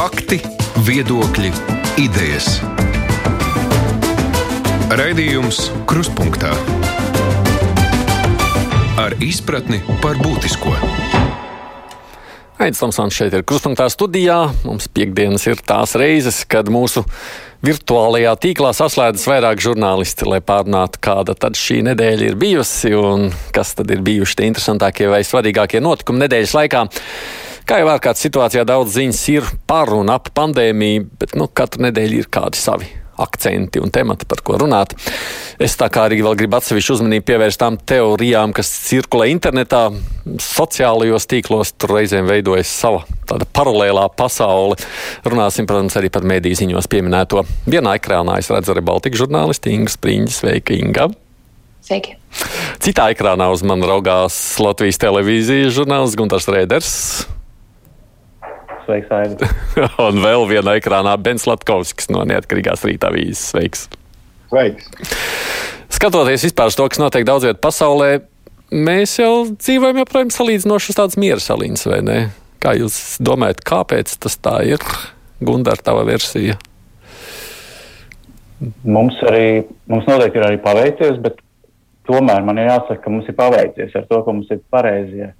Fakti, viedokļi, idejas. Raidījums Kruspunkta ar izpratni par būtisko. Aizsmeļamies, Tomsons šeit ir Kruspunkta studijā. Mums piekdienas ir tās reizes, kad mūsu virtuālajā tīklā saslēdzas vairāk žurnālisti, lai pārunātu, kāda tad šī nedēļa ir bijusi un kas tad ir bijuši tie interesantākie vai svarīgākie notikumi nedēļas laikā. Kā jau ārkārtas situācijā daudz ziņas ir par un ap pandēmiju, bet nu, katru nedēļu ir kādi savi akcenti un temati, par ko runāt. Es tā kā arī vēl gribu atsevišķu uzmanību pievērst tām teorijām, kas cirkulē internetā, sociālajos tīklos. Tur reizēm veidojas sava tāda paralēlā pasaule. Runāsim, protams, arī par mēdīju ziņos pieminēto. Vienā ekrānā es redzu arī Baltiku žurnālisti Inga Spriņģis. Sveika, Inga! Sveiki! Citā ekrānā uz mani raugās Latvijas televīzijas žurnālists Gunārs Rēders. Sveiks, Aida. Un vēl vienā ekrānā Bens Latkovskis no Neatkarīgās rīta avīzes. Sveiks! Sveiks! Skatoties vispār uz to, kas notiek daudz vietā pasaulē, mēs jau dzīvojam joprojām salīdzinoši uz tādas miera salīdzes, vai ne? Kā jūs domājat, kāpēc tas tā ir? Gundar, tava versija. Mums arī, mums noteikti ir arī paveicies, bet tomēr man ir jāsaka, ka mums ir paveicies ar to, ka mums ir pareizie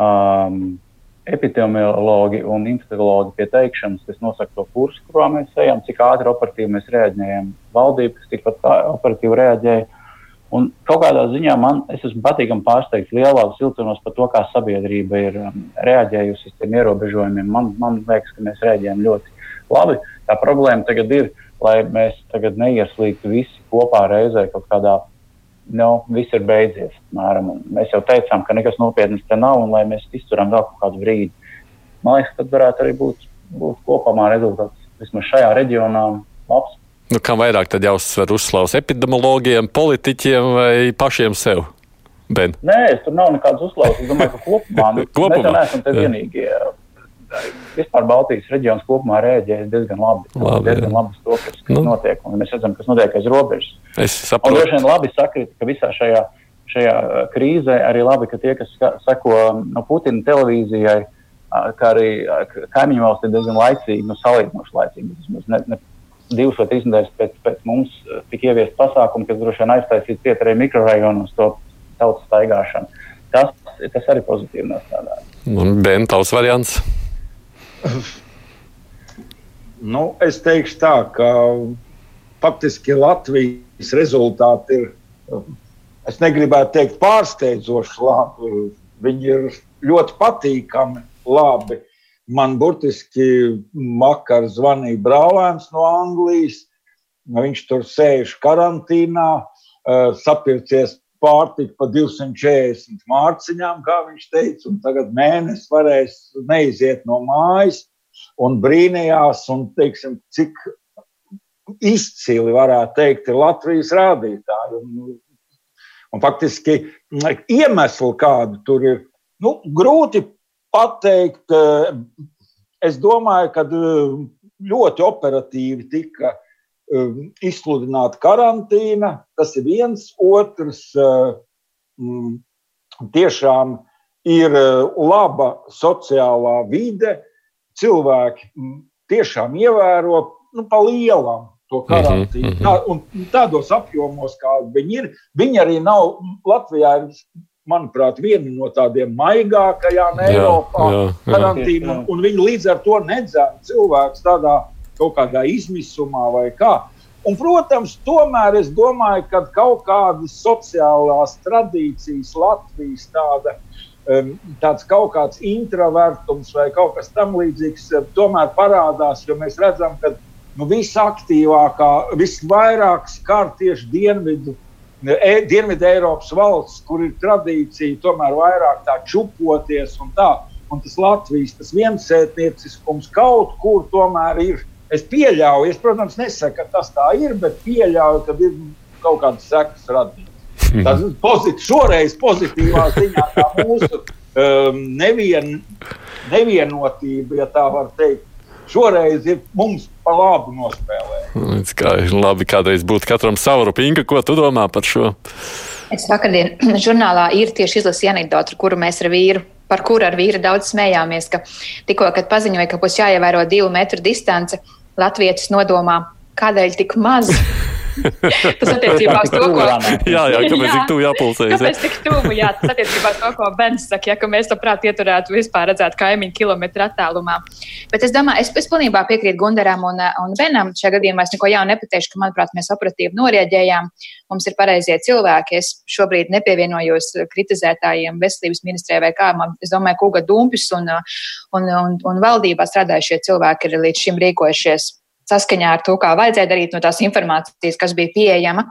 um, epidemiologi un infekciologi pie teikšanas, kas nosaka to kursu, kurā mēs ejam, cik ātri operatīvi mēs reaģējam. Valdība, kas tikpat operatīvi reaģēja. Un kaut kādā ziņā man es esmu patīkami pārsteigts lielākos vilcienos par to, kā sabiedrība ir um, reaģējusi uz tiem ierobežojumiem. Man, man liekas, ka mēs reaģējam ļoti labi. Tā problēma tagad ir, lai mēs tagad neieslīgtu visi kopā reizē kaut kādā nu, viss ir beidzies. Mēram, mēs jau teicām, ka nekas nopietnas te nav, un lai mēs izturam vēl kādu brīdi. Man liekas, tas varētu arī būt, būt kopumā rezultāts vismaz šajā reģionā labs. Nu, kam vairāk tad jāuzsver uzslavas epidemiologiem, politiķiem vai pašiem sev? Ben. Nē, es tur nav nekādas uzslavas. Es domāju, ka kopumā, nu, kopumā. mēs neesam te vienīgie. Vispār Baltijas reģions kopumā rēģējas diezgan labi. Labi, diezgan jā. labi to, kas, kas Nu. notiek. Un mēs redzam, kas notiek aiz robežas. Es Un saprotu. droši vien labi sakrīt, ka visā šajā, šajā krīzē arī labi, ka tie, kas seko no Putina televīzijai, kā arī kaimiņu valsts ir diezgan laicīgi, nu, salīdzinoši laicīgi. Ne, ne, divas vai trīs nedēļas pēc, pēc mums tika ieviest pasākumi, kas droši vien aiztaisīja ciet arī mikrorajonos to tautas staigāšanu. Tas, tas arī pozitīvi nostādās. Un Ben, tavs variants. Nu, es teikšu tā, ka faktiski Latvijas rezultāti ir, es negribētu teikt, pārsteidzoši labi. Viņi ir ļoti patīkami labi. Man burtiski vakar zvanīja brālēns no Anglijas. Viņš tur sēž karantīnā, eh, sapircies pārtika par 240 mārciņām, kā viņš teica, un tagad mēnesis varēs neiziet no mājas un brīnījās, un, teiksim, cik izcili varētu teikt, ir Latvijas rādītāji. Un, un faktiski iemesli, kādi tur ir, nu, grūti pateikt. eh, Es domāju, ka eh, ļoti operatīvi tika izsludināta karantīna. Tas ir viens, otrs. eh, mm, Tiešām ir eh, laba sociālā vide, cilvēki mm, tiešām ievēro nu, pa lielam to karantīnu. Mhm, mhm. Tā, tādos apjomos, kādi viņi ir, viņi arī nav Latvijā. Ir, Manuprāt, viena no tādiem maigākajām Jā, Eiropā jā, jā. karantīnu, un, un viņi līdz ar to nedzēra cilvēku tādā kaut kādā izmisumā vai kā. Un, protams, tomēr es domāju, ka kaut kādas sociālās tradīcijas Latvijas tāda tāds kaut kāds introvertums vai kaut kas tamlīdzīgs um, tomēr parādās, jo mēs redzam, ka nu, visaktīvākā, visvairāk skar tieši dienvidu. E, Dienvidu Eiropas valsts, kur ir tradīcija tomēr vairāk tā čupoties un tā. Un tas Latvijas tas viensētnieciskums kaut kur tomēr ir. Es pieļauju, es, protams, nesaku, ka tas tā ir, bet pieļauju, ka ir kaut kādas sekas radītas. Tas ir pozit, šoreiz pozitīvā ziņā, kā mūsu um, nevien, nevienotība, ja tā var teikt, šoreiz ir mums pa labu nospēlēt. Līdz kā labi kādreiz būtu katram savu rupinka, ko tu domā par šo? Es vakardien žurnālā ir tieši izlasīju anekdoti, kuru mēs ar vīru par kuru ar vīru daudz smējāmies, ka tikko, kad paziņoja, ka būs jāievēro divu metru distance, Latvijas nodomā, kādēļ tik maz. tas attiecībā uz to, ko. jā, jā, kāpēc tik tuvu jāpulsējas? Kāpēc tik tuvu, jā, tas attiecībā uz to, ko Bens saka, ja, ka mēs labprāt ieturētu vispār redzēt kaimiņu kilometru attālumā. Bet es domāju, es, es pilnībā piekrītu Gundaram un, un Benam. Šajā gadījumā es neko jaunu nepateikšu, ka, manuprāt, mēs operatīvi norieģējām. Mums ir pareizie cilvēki. Es šobrīd nepievienojos kritizētājiem veselības ministrijai vai kā. Man, es domāju, ka Uga Dumpis un, un, un, un valdībā strādājušie cilvēki ir līdz šim rīkojušies saskaņā ar to, kā vajadzēja darīt no tās informācijas, kas bija pieejama.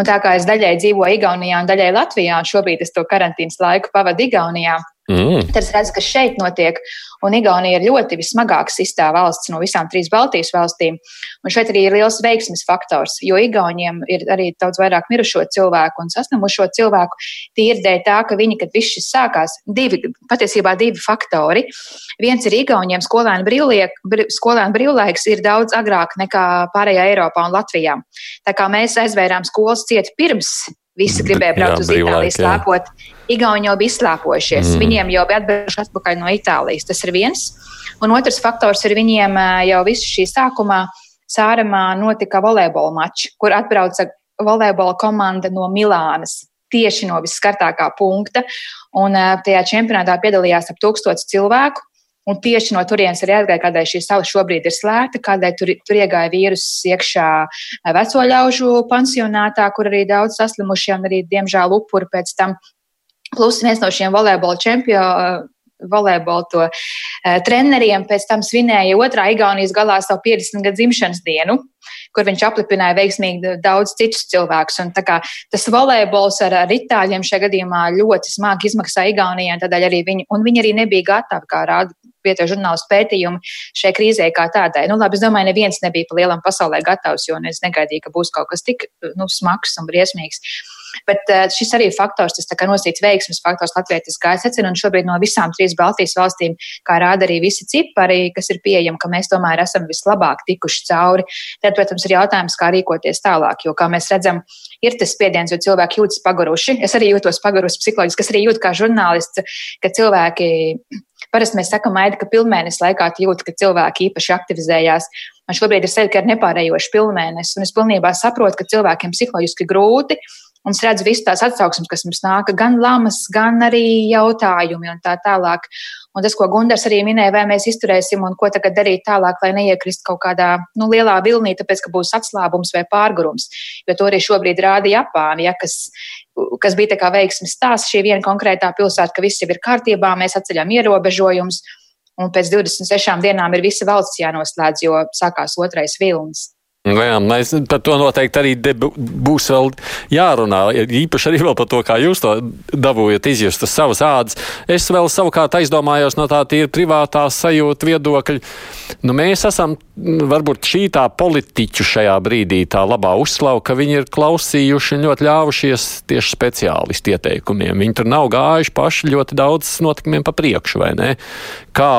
Un tā kā es daļai dzīvoju Igaunijā un daļai Latvijā, un šobrīd es to karantīnas laiku pavadu Igaunijā, Mm. Tad es redzu, kas šeit notiek. Un Igaunija ir ļoti vismagāk sistā valsts no visām trīs Baltijas valstīm. Un šeit arī ir liels veiksmes faktors, jo Igauniem ir arī daudz vairāk mirušo cilvēku un saslimušo cilvēku. Tīri dēļ tā, ka viņi, kad viss šis sākās, divi, patiesībā divi faktori. Viens ir Igauniem skolēnu, brīvliek, skolēnu brīvlaiks ir daudz agrāk nekā pārējā Eiropā un Latvijā. Tā kā mēs aizvērām skolas ciet pirms Visi gribēja braukt jā, uz Itāliju, slēpot. Igauni jau bija izslēpojušies. Mm. Viņiem jau bija atbraukuši atpakaļ no Itālijas. Tas ir viens. Un otrs faktors ir viņiem jau visu šī sākumā Sāremā notika volejbola mačs, kur atbrauca volejbola komanda no Milānas. Tieši no visskartākā punkta. Un tajā čempionātā piedalījās ap tūkstots cilvēku. Un tieši no turienes arī atgāja, kādēļ šī sala šobrīd ir slēgta, kādēļ tur, tur iegāja vīruss iekšā veco ļaužu pansionātā, kur arī daudz saslimušie un arī, diemžēl, upuri pēc tam. Plus viens no šiem volejbola čempioniem volejbola to uh, treneriem. Pēc tam svinēja otrā Igaunijas galā savu 50 gadu dzimšanas dienu, kur viņš aplipināja veiksmīgi daudz citus cilvēkus. Un, kā, tas volejbols ar, ar itāļiem šajā gadījumā ļoti smagi izmaksāja Igaunijai, un tādēļ arī viņi, viņi arī nebija gatavi, kā rāda vietējais žurnālistu pētījumi šai krīzē kā tādai. Nu, labi, es domāju, neviens nebija pa lielam pasaulē gatavs, jo es negaidīju, ka būs kaut kas tik nu, smags un briesmīgs. Bet uh, šis arī ir faktors, tas nosīts veiksmes faktors Latvijas kā es secinu, un šobrīd no visām trīs Baltijas valstīm, kā rāda arī visi cipari, kas ir pieejami, ka mēs tomēr esam vislabāk tikuši cauri. Tad, protams, ir jautājums, kā rīkoties tālāk, jo, kā mēs redzam, ir tas spiediens, jo cilvēki jūtas paguruši. Es arī jūtos pagurusi psiholoģiski, kas arī jūt kā žurnālists, ka cilvēki Parasti mēs sakām, Aida, ka pilnmēnesis laikā jūt, ka cilvēki īpaši aktivizējās. Man šobrīd ir sajūta, ka ir nepārējoši pilnmēnesis, un es pilnībā saprotu, ka cilvēkiem psiholoģiski grūti Un es redzu visas tās atsauksmes, kas mums nāk, gan lamas, gan arī jautājumi un tā tālāk. Un tas, ko Gunārs arī minēja, vai mēs izturēsim un ko tagad darīt tālāk, lai neiekrist kaut kādā nu, lielā vilnī, tāpēc, ka būs atslābums vai pārgurums. Jo to arī šobrīd rāda Japāna, ja, kas, kas bija tā kā veiksmes stāsts šī viena konkrētā pilsēta, ka viss jau ir kārtībā, mēs atceļam ierobežojumus. Un pēc 26 dienām ir visa valsts jānoslēdz, jo sākās otrais vilnis. Nu jā, mēs par to noteikti arī būs vēl jārunā. Īpaši arī par to, kā jūs to dabūjat izjust savas ādas. Es vēl savukārt aizdomājos no tā tīra privātā sajūta viedokļa. Nu, mēs esam varbūt šī tā politiķu šajā brīdī tā labā uzslava, ka viņi ir klausījuši un ļoti ļāvušies tieši speciālistu ieteikumiem. Viņi tur nav gājuši paši ļoti daudz notikumiem pa priekšu, vai ne? Kā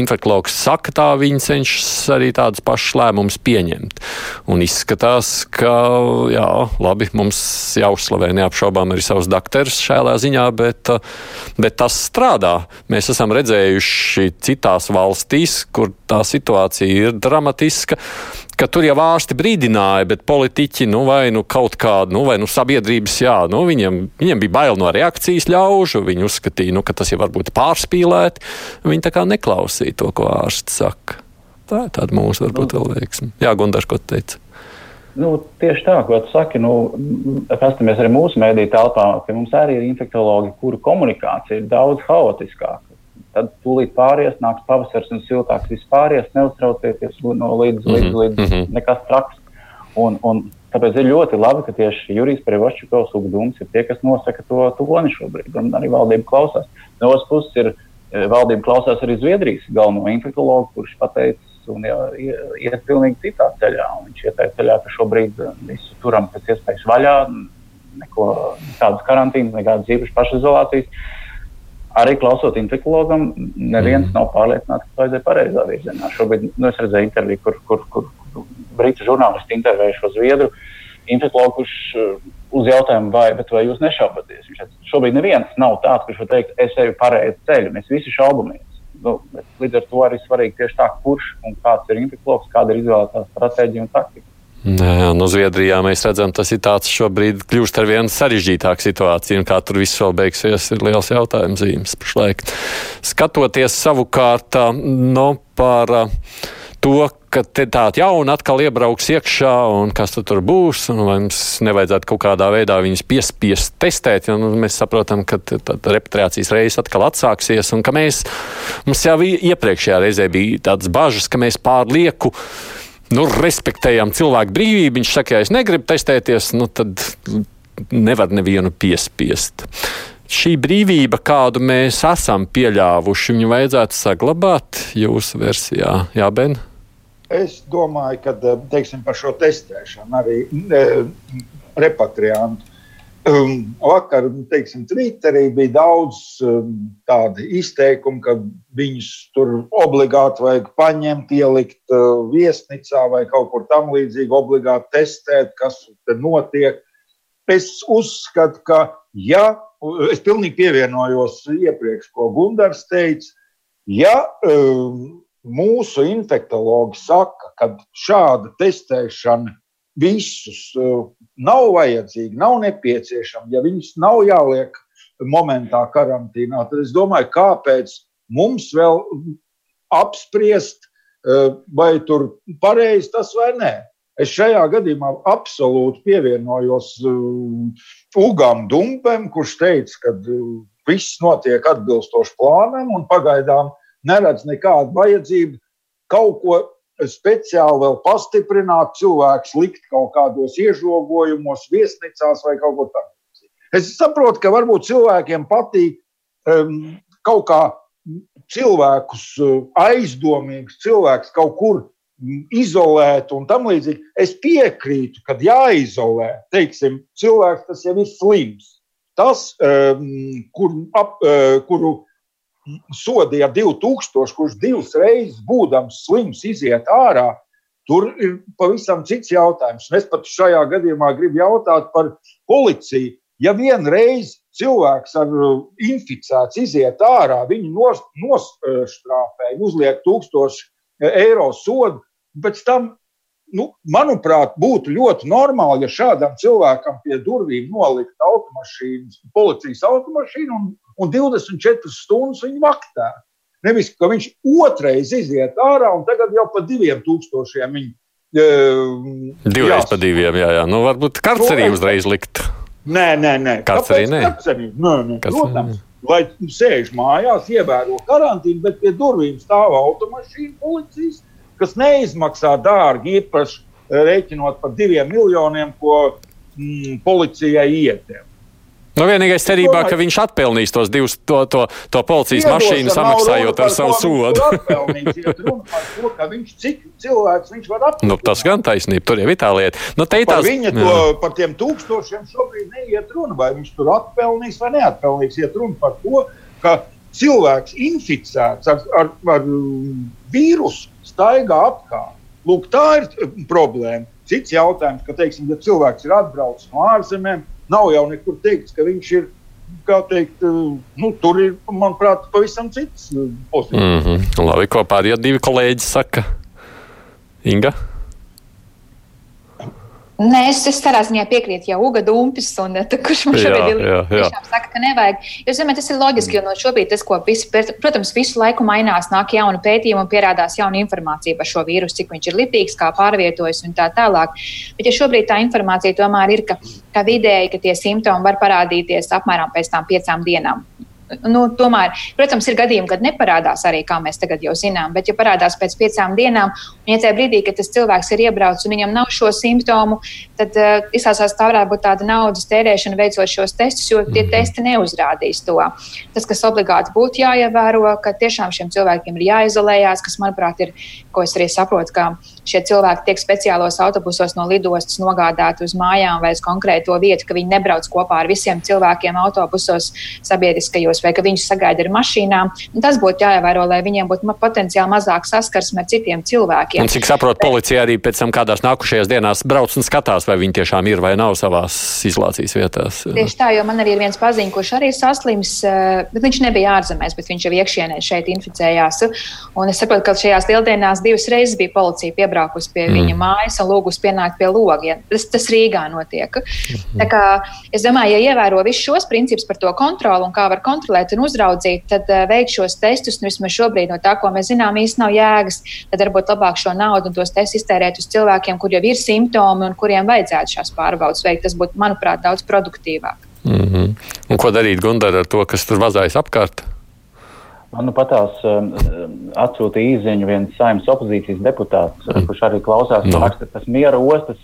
infeklogs saka, tā viņi cenšas arī tādus pašus lēmumus pieņemt. Un izskatās, ka jā, labi, mums jāuzslavē neapšaubām arī savus dakterus šajā ziņā, bet, bet tas strādā. Mēs esam redzējuši citās valstīs, kur tā situācija ir dramatiska ka tur jau ārsti brīdināja, bet politiķi, nu, vai nu kaut kāda, nu, vai nu sabiedrības, jā, nu, viņiem, viņiem bija bail no reakcijas ļaužu, viņi uzskatīja, nu, ka tas jau varbūt pārspīlēt, viņi tā kā neklausīja to, ko ārsts saka. Tā ir tāda mūsu varbūt vēl veiksme. Jā, Gundars, ko teica? Nu, tieši tā, ko tu saki, nu, paskatāmies arī mūsu mēdīju telpā, ka mums arī ir infektuologi, kuru komunikācija ir daudz haotiskāka. Tad tūlīt pāries, nāks pavasars un siltāks viss pāries, neuztraucieties no līdz, līdz, mhm, līdz mm -hmm. nekas traks. Un, un tāpēc ir ļoti labi, ka tieši Jurijs Prevošķikovs Ugdums ir tie, kas nosaka to toni šobrīd, un arī valdība klausās. No otras puses ir e, valdība klausās arī Zviedrijas galveno infektuologu, kurš pateica, un iet pilnīgi citā ceļā. Un viņš iet tajā ceļā, ka šobrīd uh, visu turam pēc iespējas vaļā, neko tādas karantīnas, nekādas īpašas pašizolācijas. Arī klausot infektuologam, neviens mm. nav pārliecināts, ka tā ir pareizā virzienā. Šobrīd nu, es redzēju interviju, kur, kur, kur, kur brītu žurnālisti intervēja šo zviedru infektuologu, kurš uh, uz jautājumu, vai, vai jūs nešaubaties. Viņš šobrīd neviens nav tāds, kurš var teikt, es eju pareizi ceļu. Mēs visi šaubamies. Nu, līdz ar to arī svarīgi tieši tā, kurš un kāds ir infektuologs, kāda ir izvēlētā stratēģija un taktika. Jā, no Zviedrijā mēs redzam, tas ir tāds šobrīd kļūst ar vien sarežģītāku situāciju, un kā tur viss vēl beigsies, ir liels jautājums zīmes pašlaik. Skatoties savukārt no par to, ka te tāda jauna atkal iebrauks iekšā, un kas tu tur būs, un vai mums nevajadzētu kaut kādā veidā viņus piespiest testēt, jo nu, mēs saprotam, ka repatriācijas reizes atkal atsāksies, un ka mēs, mums jau iepriekšējā reizē bija tādas bažas, ka mēs pārlieku nu, respektējam cilvēku brīvību. Viņš saka, ja es negribu testēties, nu, tad nevar nevienu piespiest. Šī brīvība, kādu mēs esam pieļāvuši, viņu vajadzētu saglabāt jūsu versijā, Jā, Ben? Es domāju, ka teiksim, par šo testēšanu arī e, repatriantu Um, vakar, teiksim, Twitterī bija daudz um, tādu izteikumu, ka viņus tur obligāti vajag paņemt, ielikt uh, viesnīcā vai kaut kur tam līdzīgi, obligāti testēt, kas tur notiek. Es uzskatu, ka, ja es pilnīgi pievienojos iepriekš, ko Gunārs teica, ja um, mūsu infektuologi saka, ka šāda testēšana visus uh, nav vajadzīgi, nav nepieciešami, ja viņus nav jāliek momentā karantīnā, tad es domāju, kāpēc mums vēl apspriest, uh, vai tur pareizi tas vai nē. Es šajā gadījumā absolūti pievienojos uh, Ugam Dumpem, kurš teica, ka viss notiek atbilstoši plānam un pagaidām neredz nekādu vajadzību kaut ko speciāli vēl pastiprināt cilvēku, likt kaut kādos iežogojumos, viesnīcās vai kaut ko tādu. Es saprotu, ka varbūt cilvēkiem patīk um, kaut kā cilvēkus, uh, aizdomīgus cilvēkus kaut kur izolēt un tam līdzīgi. Es piekrītu, ka jāizolē, teiksim, cilvēks, tas jau ir slims. Tas, um, kur, ap, uh, kuru sodīja 2000, kurš divas reizes būdams slims iziet ārā. Tur ir pavisam cits jautājums. Es pat šajā gadījumā gribu jautāt par policiju. Ja vienreiz cilvēks ar uh, inficēts iziet ārā, viņu nostrāpē, uzliek 1000 eiro sodu, pēc tam nu, manuprāt, būtu ļoti normāli, ja šādam cilvēkam pie durvīm nolikt automašīnas, policijas automašīnu un un 24 stundas viņu vaktē. Nevis, ka viņš otrais iziet ārā un tagad jau pa diviem tūkstošiem viņu. Uh, Divreiz pa diviem, jā, jā. Nu, varbūt karcerī no, uzreiz likt. Nē, nē, nē. Karcerī nē. Karcerī? Nē, nē. Protams, lai sēž mājās, ievēro karantīnu, bet pie durvīm stāv automašīna policijas, kas neizmaksā dārgi, īpaši rēķinot par diviem miljoniem, ko mm, policijai ietiem. Nu, vienīgais cerībā, ka viņš atpelnīs tos divus, to, to, to policijas mašīnu samaksājot ar savu sodu. to, viņš, cik cilvēks viņš var apkalpot. Nu, tas gan taisnība, tur jau ir tā lieta. Nu, te par, viņa to, par tiem tūkstošiem šobrīd neiet runa, vai viņš tur atpelnīs vai neatpelnīs. Iet runa par to, ka cilvēks inficēts ar, ar, ar vīrusu staigā apkārt. Lūk, tā ir problēma. Cits jautājums, ka, teiksim, ja cilvēks ir atbraucis no ārzemēm, Nav jau nekur teikts, ka viņš ir. Teikt, nu, tur ir, manuprāt, pavisam cits uh, pozīcijas. Mm -hmm. Labi, ko pārējie divi kolēģi saka? Inga? Nē, es, es tādā ziņā piekrītu jau Uga Dumpis, un tā, kurš man šobrīd ir tiešām saka, ka nevajag. Jo, zināt, tas ir loģiski, jo no šobrīd tas, ko visi, protams, visu laiku mainās, nāk jauna pētījuma un pierādās jauna informācija par šo vīrusu, cik viņš ir lipīgs, kā pārvietojas un tā tālāk. Bet ja šobrīd tā informācija tomēr ir, ka, ka vidēji, ka tie simptomi var parādīties apmēram pēc tām piecām dienām nu, tomēr, protams, ir gadījumi, kad neparādās arī, kā mēs tagad jau zinām, bet, ja parādās pēc piecām dienām, un ja tajā brīdī, kad tas cilvēks ir iebraucis un viņam nav šo simptomu, tad uh, izsāsās tā varētu būt tāda naudas tērēšana veicot šos testus, jo tie mhm. testi neuzrādīs to. Tas, kas obligāti būtu jāievēro, ka tiešām šiem cilvēkiem ir jāizolējās, kas, manuprāt, ir, ko es arī saprotu, ka šie cilvēki tiek speciālos autobusos no lidostas nogādāti uz mājām vai uz konkrēto vietu, ka viņi nebrauc kopā ar visiem cilvēkiem autobusos sabiedriskajos apstākļos, vai ka viņus sagaida ar mašīnām. Tas būtu jāievēro, lai viņiem būtu potenciāli mazāk saskarsme ar citiem cilvēkiem. Un, cik saprotu, policija arī pēc tam kādās nākušajās dienās brauc un skatās, vai viņi tiešām ir vai nav savās izolācijas vietās. Tieši tā, jo man arī ir viens paziņš, kurš arī saslims, eh, bet viņš nebija ārzemēs, bet viņš jau iekšienē šeit inficējās. Un es saprotu, ka šajās lieldienās divas reizes bija policija piebraukusi pie mm. viņa mājas un lūgusi pienākt pie logiem. Tas, tas Rīgā notiek. Mm. Tā kā, es domāju, ja ievēro visus šos principus par to kontroli un kā var kontrolēt un uzraudzīt, tad uh, veikt šos testus, nu vismaz šobrīd no tā, ko mēs zinām, īsti nav jēgas. Tad varbūt labāk šo naudu un tos testus iztērēt uz cilvēkiem, kur jau ir simptomi un kuriem vajadzētu šās pārbaudas veikt. Tas būtu, manuprāt, daudz produktīvāk. Mm -hmm. Un ko darīt Gunār ar to, kas tur vazājas apkārt? Man nu patās um, atsūtīja īziņu viens saimnes opozīcijas deputāts, mm. kurš arī klausās, no. raksta, tas miera ostas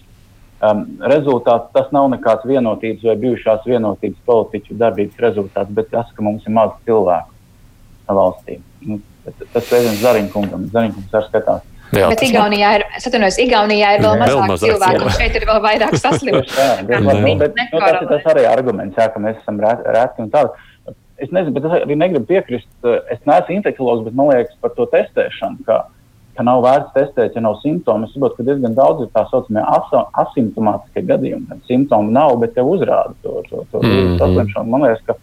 um, rezultāts. Tas nav nekāds vienotības vai bijušās vienotības politiķu darbības rezultāts, bet tas, ka mums ir maz cilvēku valstī. Nu, tas reizēm Zariņkungam, Zariņkungs arī skatās. Jā, bet Igaunijā ir, es atvainojos, Igaunijā ir vēl mazāk, mazāk cilvēku, un šeit ir vēl vairāk saslimuši. jā, bet, bet, nu, tas ir tas arī arguments, jā, ka mēs esam reti un tādi. Es nezinu, bet es arī negribu piekrist. Es neesmu infekciologs, bet man liekas par to testēšanu, ka, ka nav vērts testēt, ja nav simptomu. Es saprotu, ka diezgan daudz ir tā saucamie asimptomātiskie gadījumi. Simptomu nav, bet tev uzrāda to, to, to mm -hmm. saslimšanu. Man liekas, ka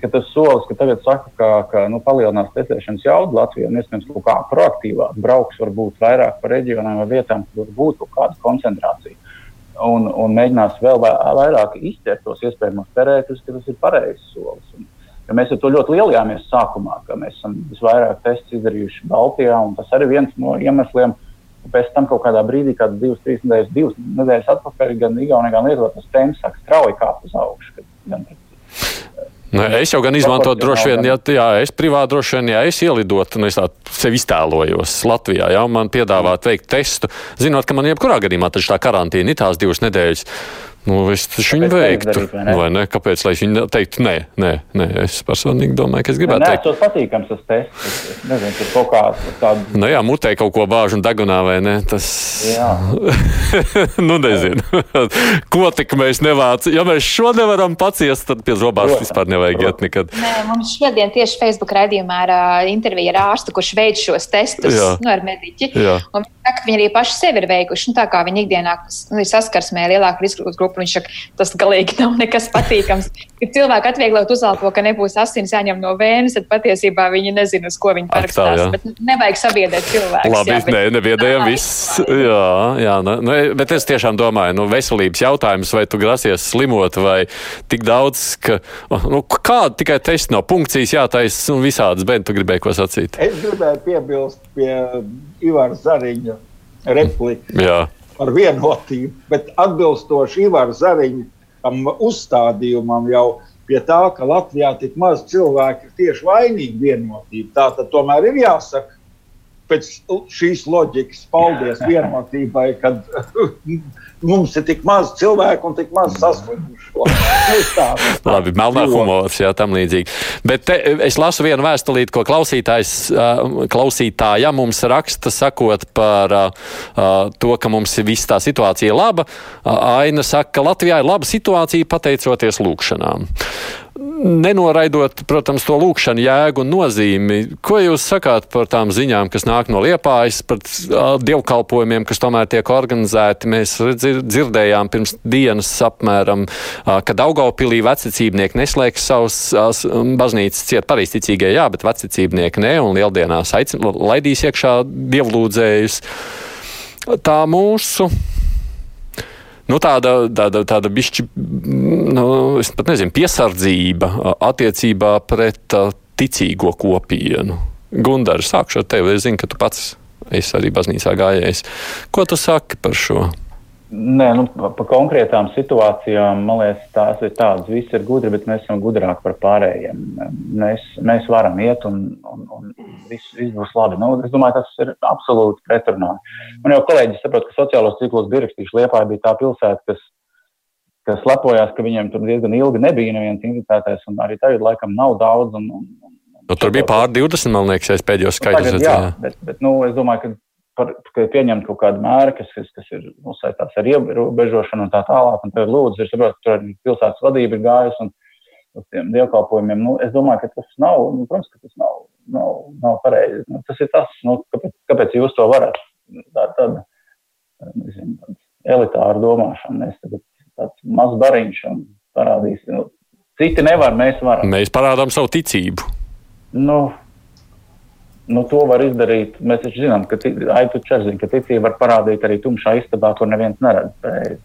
ka tas solis, ka tagad saka, ka, ka nu, palielinās testēšanas jaudu Latvijā un iespējams kā proaktīvāk brauks, varbūt vairāk pa reģioniem vai vietām, kur būtu kāda koncentrācija. Un, un mēģinās vēl vairāk izķert tos iespējamos terētus, ka tas ir pareizs solis. Un, ja mēs ar to ļoti lielījāmies sākumā, ka mēs esam visvairāk testus izdarījuši Baltijā, un tas arī viens no iemesliem, pēc tam kaut kādā brīdī, kad divas, trīs nedēļas, divas nedēļas atpakaļ, gan Igaunijā, gan Lietuvā, tas tēmas sāk strauji kāpt uz augšu. Gan, Nu, es jau gan izmantotu droši vien, ja jā, es privāti droši vien, ja es ielidotu, nu, es tā sevi iztēlojos Latvijā, ja man piedāvāt veikt testu, zinot, ka man jebkurā gadījumā taču tā karantīna ir tās divas nedēļas. Nu, es taču viņu veiktu. Darīt, vai, ne? vai ne? Kāpēc? Lai viņi teiktu, nē, nē, nē, es personīgi domāju, ka es gribētu nē, teikt. Tas patīkams tas tests. Es nezinu, tur kaut kā tādu. Nu jā, mutē kaut ko bāž un degunā vai ne? Tas. Jā. nu nezinu. ko tik mēs nevācam? Ja mēs šo nevaram paciest, tad pie zobās Protams, vispār nevajag iet nekad. Nē, mums šodien tieši Facebook raidījumā ir uh, intervija ar ārstu, kurš veids šos testus jā. nu, ar mediķi. Jā. Un viņi saka, ka viņi arī paši sevi ir veikuši. Nu, tā kā viņi ikdienā nu, ir saskarsmē lielāku risku grupu Viņš saka, tas galīgi nav nekas patīkams. Kad cilvēki atvieglot uzalpo, ka nebūs asins jāņem no vēnes, tad patiesībā viņi nezina, uz ko viņi parakstās. Bet nevajag sabiedēt cilvēku. Labi, jā, nē, nebiedējam viss. Jā, jā nu, nu, bet es tiešām domāju, nu, veselības jautājums, vai tu grasies slimot, vai tik daudz, ka, nu, kāda tikai tests nav punkcijas jātaisa un visādas, bet tu gribēji ko sacīt. Es gribēju piebilst pie Ivara Zariņa replika par vienotību, bet atbilstoši Ivar Zariņam uzstādījumam jau pie tā, ka Latvijā tik maz cilvēku ir tieši vainīgi vienotība. Tā tad tomēr ir jāsaka, pēc šīs loģikas, paldies vienotībai, kad mums ir tik maz cilvēku un tik maz saslimušo. Labi, melnā humors, jā, tam līdzīgi. Bet te, es lasu vienu vēstulīti, ko klausītājs, klausītāja mums raksta, sakot par to, ka mums ir viss tā situācija laba. Aina saka, ka Latvijā ir laba situācija pateicoties lūkšanām nenoraidot, protams, to lūkšanu jēgu un nozīmi. Ko jūs sakāt par tām ziņām, kas nāk no liepājas, par dievkalpojumiem, kas tomēr tiek organizēti? Mēs dzirdējām pirms dienas apmēram, ka Daugavpilī vecicībnieki neslēgs savus baznīcas ciet pareizticīgie, jā, bet vecicībnieki ne, un lieldienās aicin, laidīs iekšā dievlūdzējus. Tā mūsu nu, tāda, tāda, tāda bišķi, nu, es pat nezinu, piesardzība attiecībā pret ticīgo kopienu. Gundar, sākšu ar tevi. Es zinu, ka tu pats esi arī baznīcā gājējis. Ko tu saki par šo? Nē, nu, par konkrētām situācijām, man liekas, tās ir tādas. Visi ir gudri, bet mēs esam gudrāki par pārējiem. Mēs, mēs varam iet, un, un, un viss, viss būs labi. Nu, es domāju, tas ir absolūti pretrunā. Man jau kolēģis saprot, ka sociālos ciklus bija rakstījuši Liepā, bija tā pilsēta, kas, kas lepojās, ka viņiem tur diezgan ilgi nebija neviens inficētais, un arī tagad laikam nav daudz. Un, un, nu, tur bija pār 20, man liekas, pēdējos skaidrs redzēju. Jā, bet, bet nu, es domāju, ka par, ka ir pieņemta kaut kāda mēra, kas, kas, kas ir saistīts ar ierobežošanu un tā tālāk. Un tad, lūdzu, ir saprot, tur pilsētas vadība ir gājusi un uz tiem dievkalpojumiem. Nu, es domāju, ka tas nav, nu, protams, ka tas nav, nav, nav pareizi. Nu, tas ir tas, nu, kāpēc, kāpēc jūs to varat. Tā ir tāda elitāra domāšana. Mēs tagad tāds mazs bariņš un parādīsim. Nu, citi nevar, mēs varam. Mēs parādām savu ticību. Nu, nu, to var izdarīt. Mēs taču zinām, ka, Aitu Čerzina, ka ticība var parādīt arī tumšā istabā, kur neviens neredz.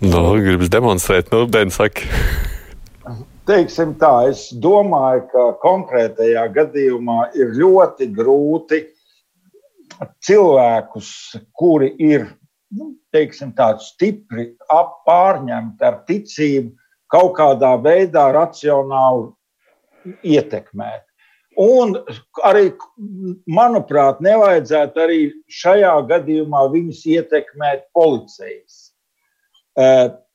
Nu, gribas demonstrēt, nu, Dēns saka. Teiksim tā, es domāju, ka konkrētajā gadījumā ir ļoti grūti cilvēkus, kuri ir nu, teiksim, stipri pārņemti ar ticību, kaut kādā veidā racionāli ietekmēt. Un arī, manuprāt, nevajadzētu arī šajā gadījumā viņus ietekmēt policijas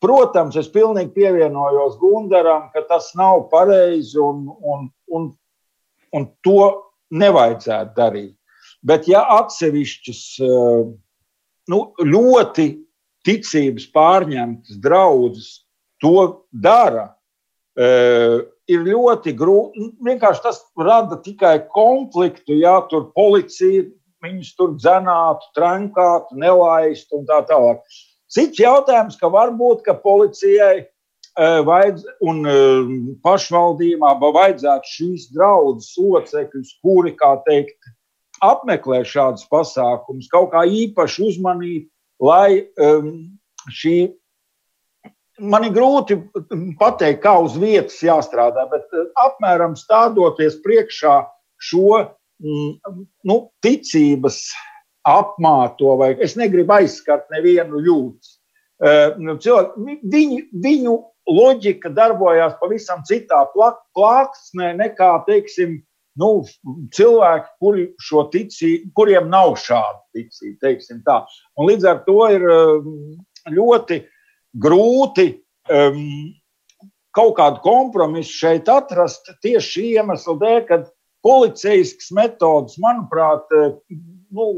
Protams, es pilnīgi pievienojos Gundaram, ka tas nav pareizi un, un, un, un to nevajadzētu darīt. Bet, ja atsevišķas nu, ļoti ticības pārņemtas draudzes to dara, ir ļoti grūti. Vienkārši tas rada tikai konfliktu, ja tur policija viņus tur dzenātu, trenkātu, nelaistu un tā tālāk. Cits jautājums, ka varbūt ka policijai eh, vajadz, un eh, pašvaldībām vajadzētu šīs draudzes locekļus, kuri, kā teikt, apmeklē šādus pasākumus, kaut kā īpaši uzmanīt, lai um, šī. Man ir grūti pateikt, kā uz vietas jāstrādā, bet eh, apmēram stādoties priekšā šo mm, nu, ticības apmāto, vai es negribu aizskart nevienu jūtas. Nu, viņu, viņu loģika darbojās pavisam citā plāksnē nekā, teiksim, nu, cilvēki, kuri ticību, kuriem nav šāda ticība, līdz ar to ir ļoti grūti um, kaut kādu kompromisu šeit atrast tieši šī iemesla dēļ, ka policijaskas metodas, manuprāt, nu,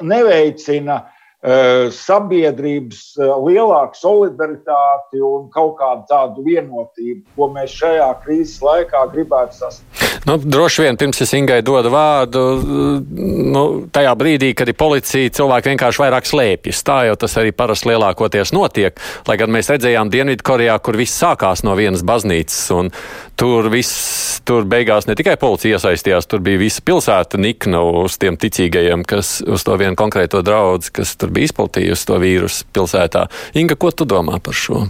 neveicina uh, sabiedrības uh, lielāku solidaritāti un kaut kādu tādu vienotību, ko mēs šajā krīzes laikā gribētu sasniegt. Nu, droši vien pirms es Ingai dodu vārdu, nu, tajā brīdī, kad ir policija, cilvēki vienkārši vairāk slēpjas. Tā jau tas arī parasti lielākoties notiek. Lai gan mēs redzējām Dienvidkorejā, kur viss sākās no vienas baznīcas, un tur viss, tur beigās ne tikai policija iesaistījās, tur bija visa pilsēta nikna uz tiem ticīgajiem, kas uz to vienu konkrēto draudzi, kas tur bija izplatījusi to vīrusu pilsētā. Inga, ko tu domā par šo?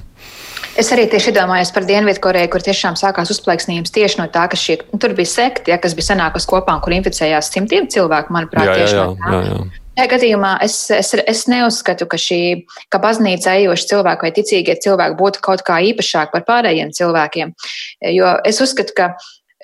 Es arī tieši iedomājos par Dienvidkoreju, kur tiešām sākās uzplaiksnījums tieši no tā, ka šie, nu, tur bija sekti, ja, kas bija sanākusi kopā un kur inficējās simtiem cilvēku, manuprāt, jā, tieši jā, no tā. Jā, jā. Šajā gadījumā es, es, es neuzskatu, ka šī ka baznīca ejoši cilvēki vai ticīgie cilvēki būtu kaut kā īpašāki par pārējiem cilvēkiem. Jo es uzskatu, ka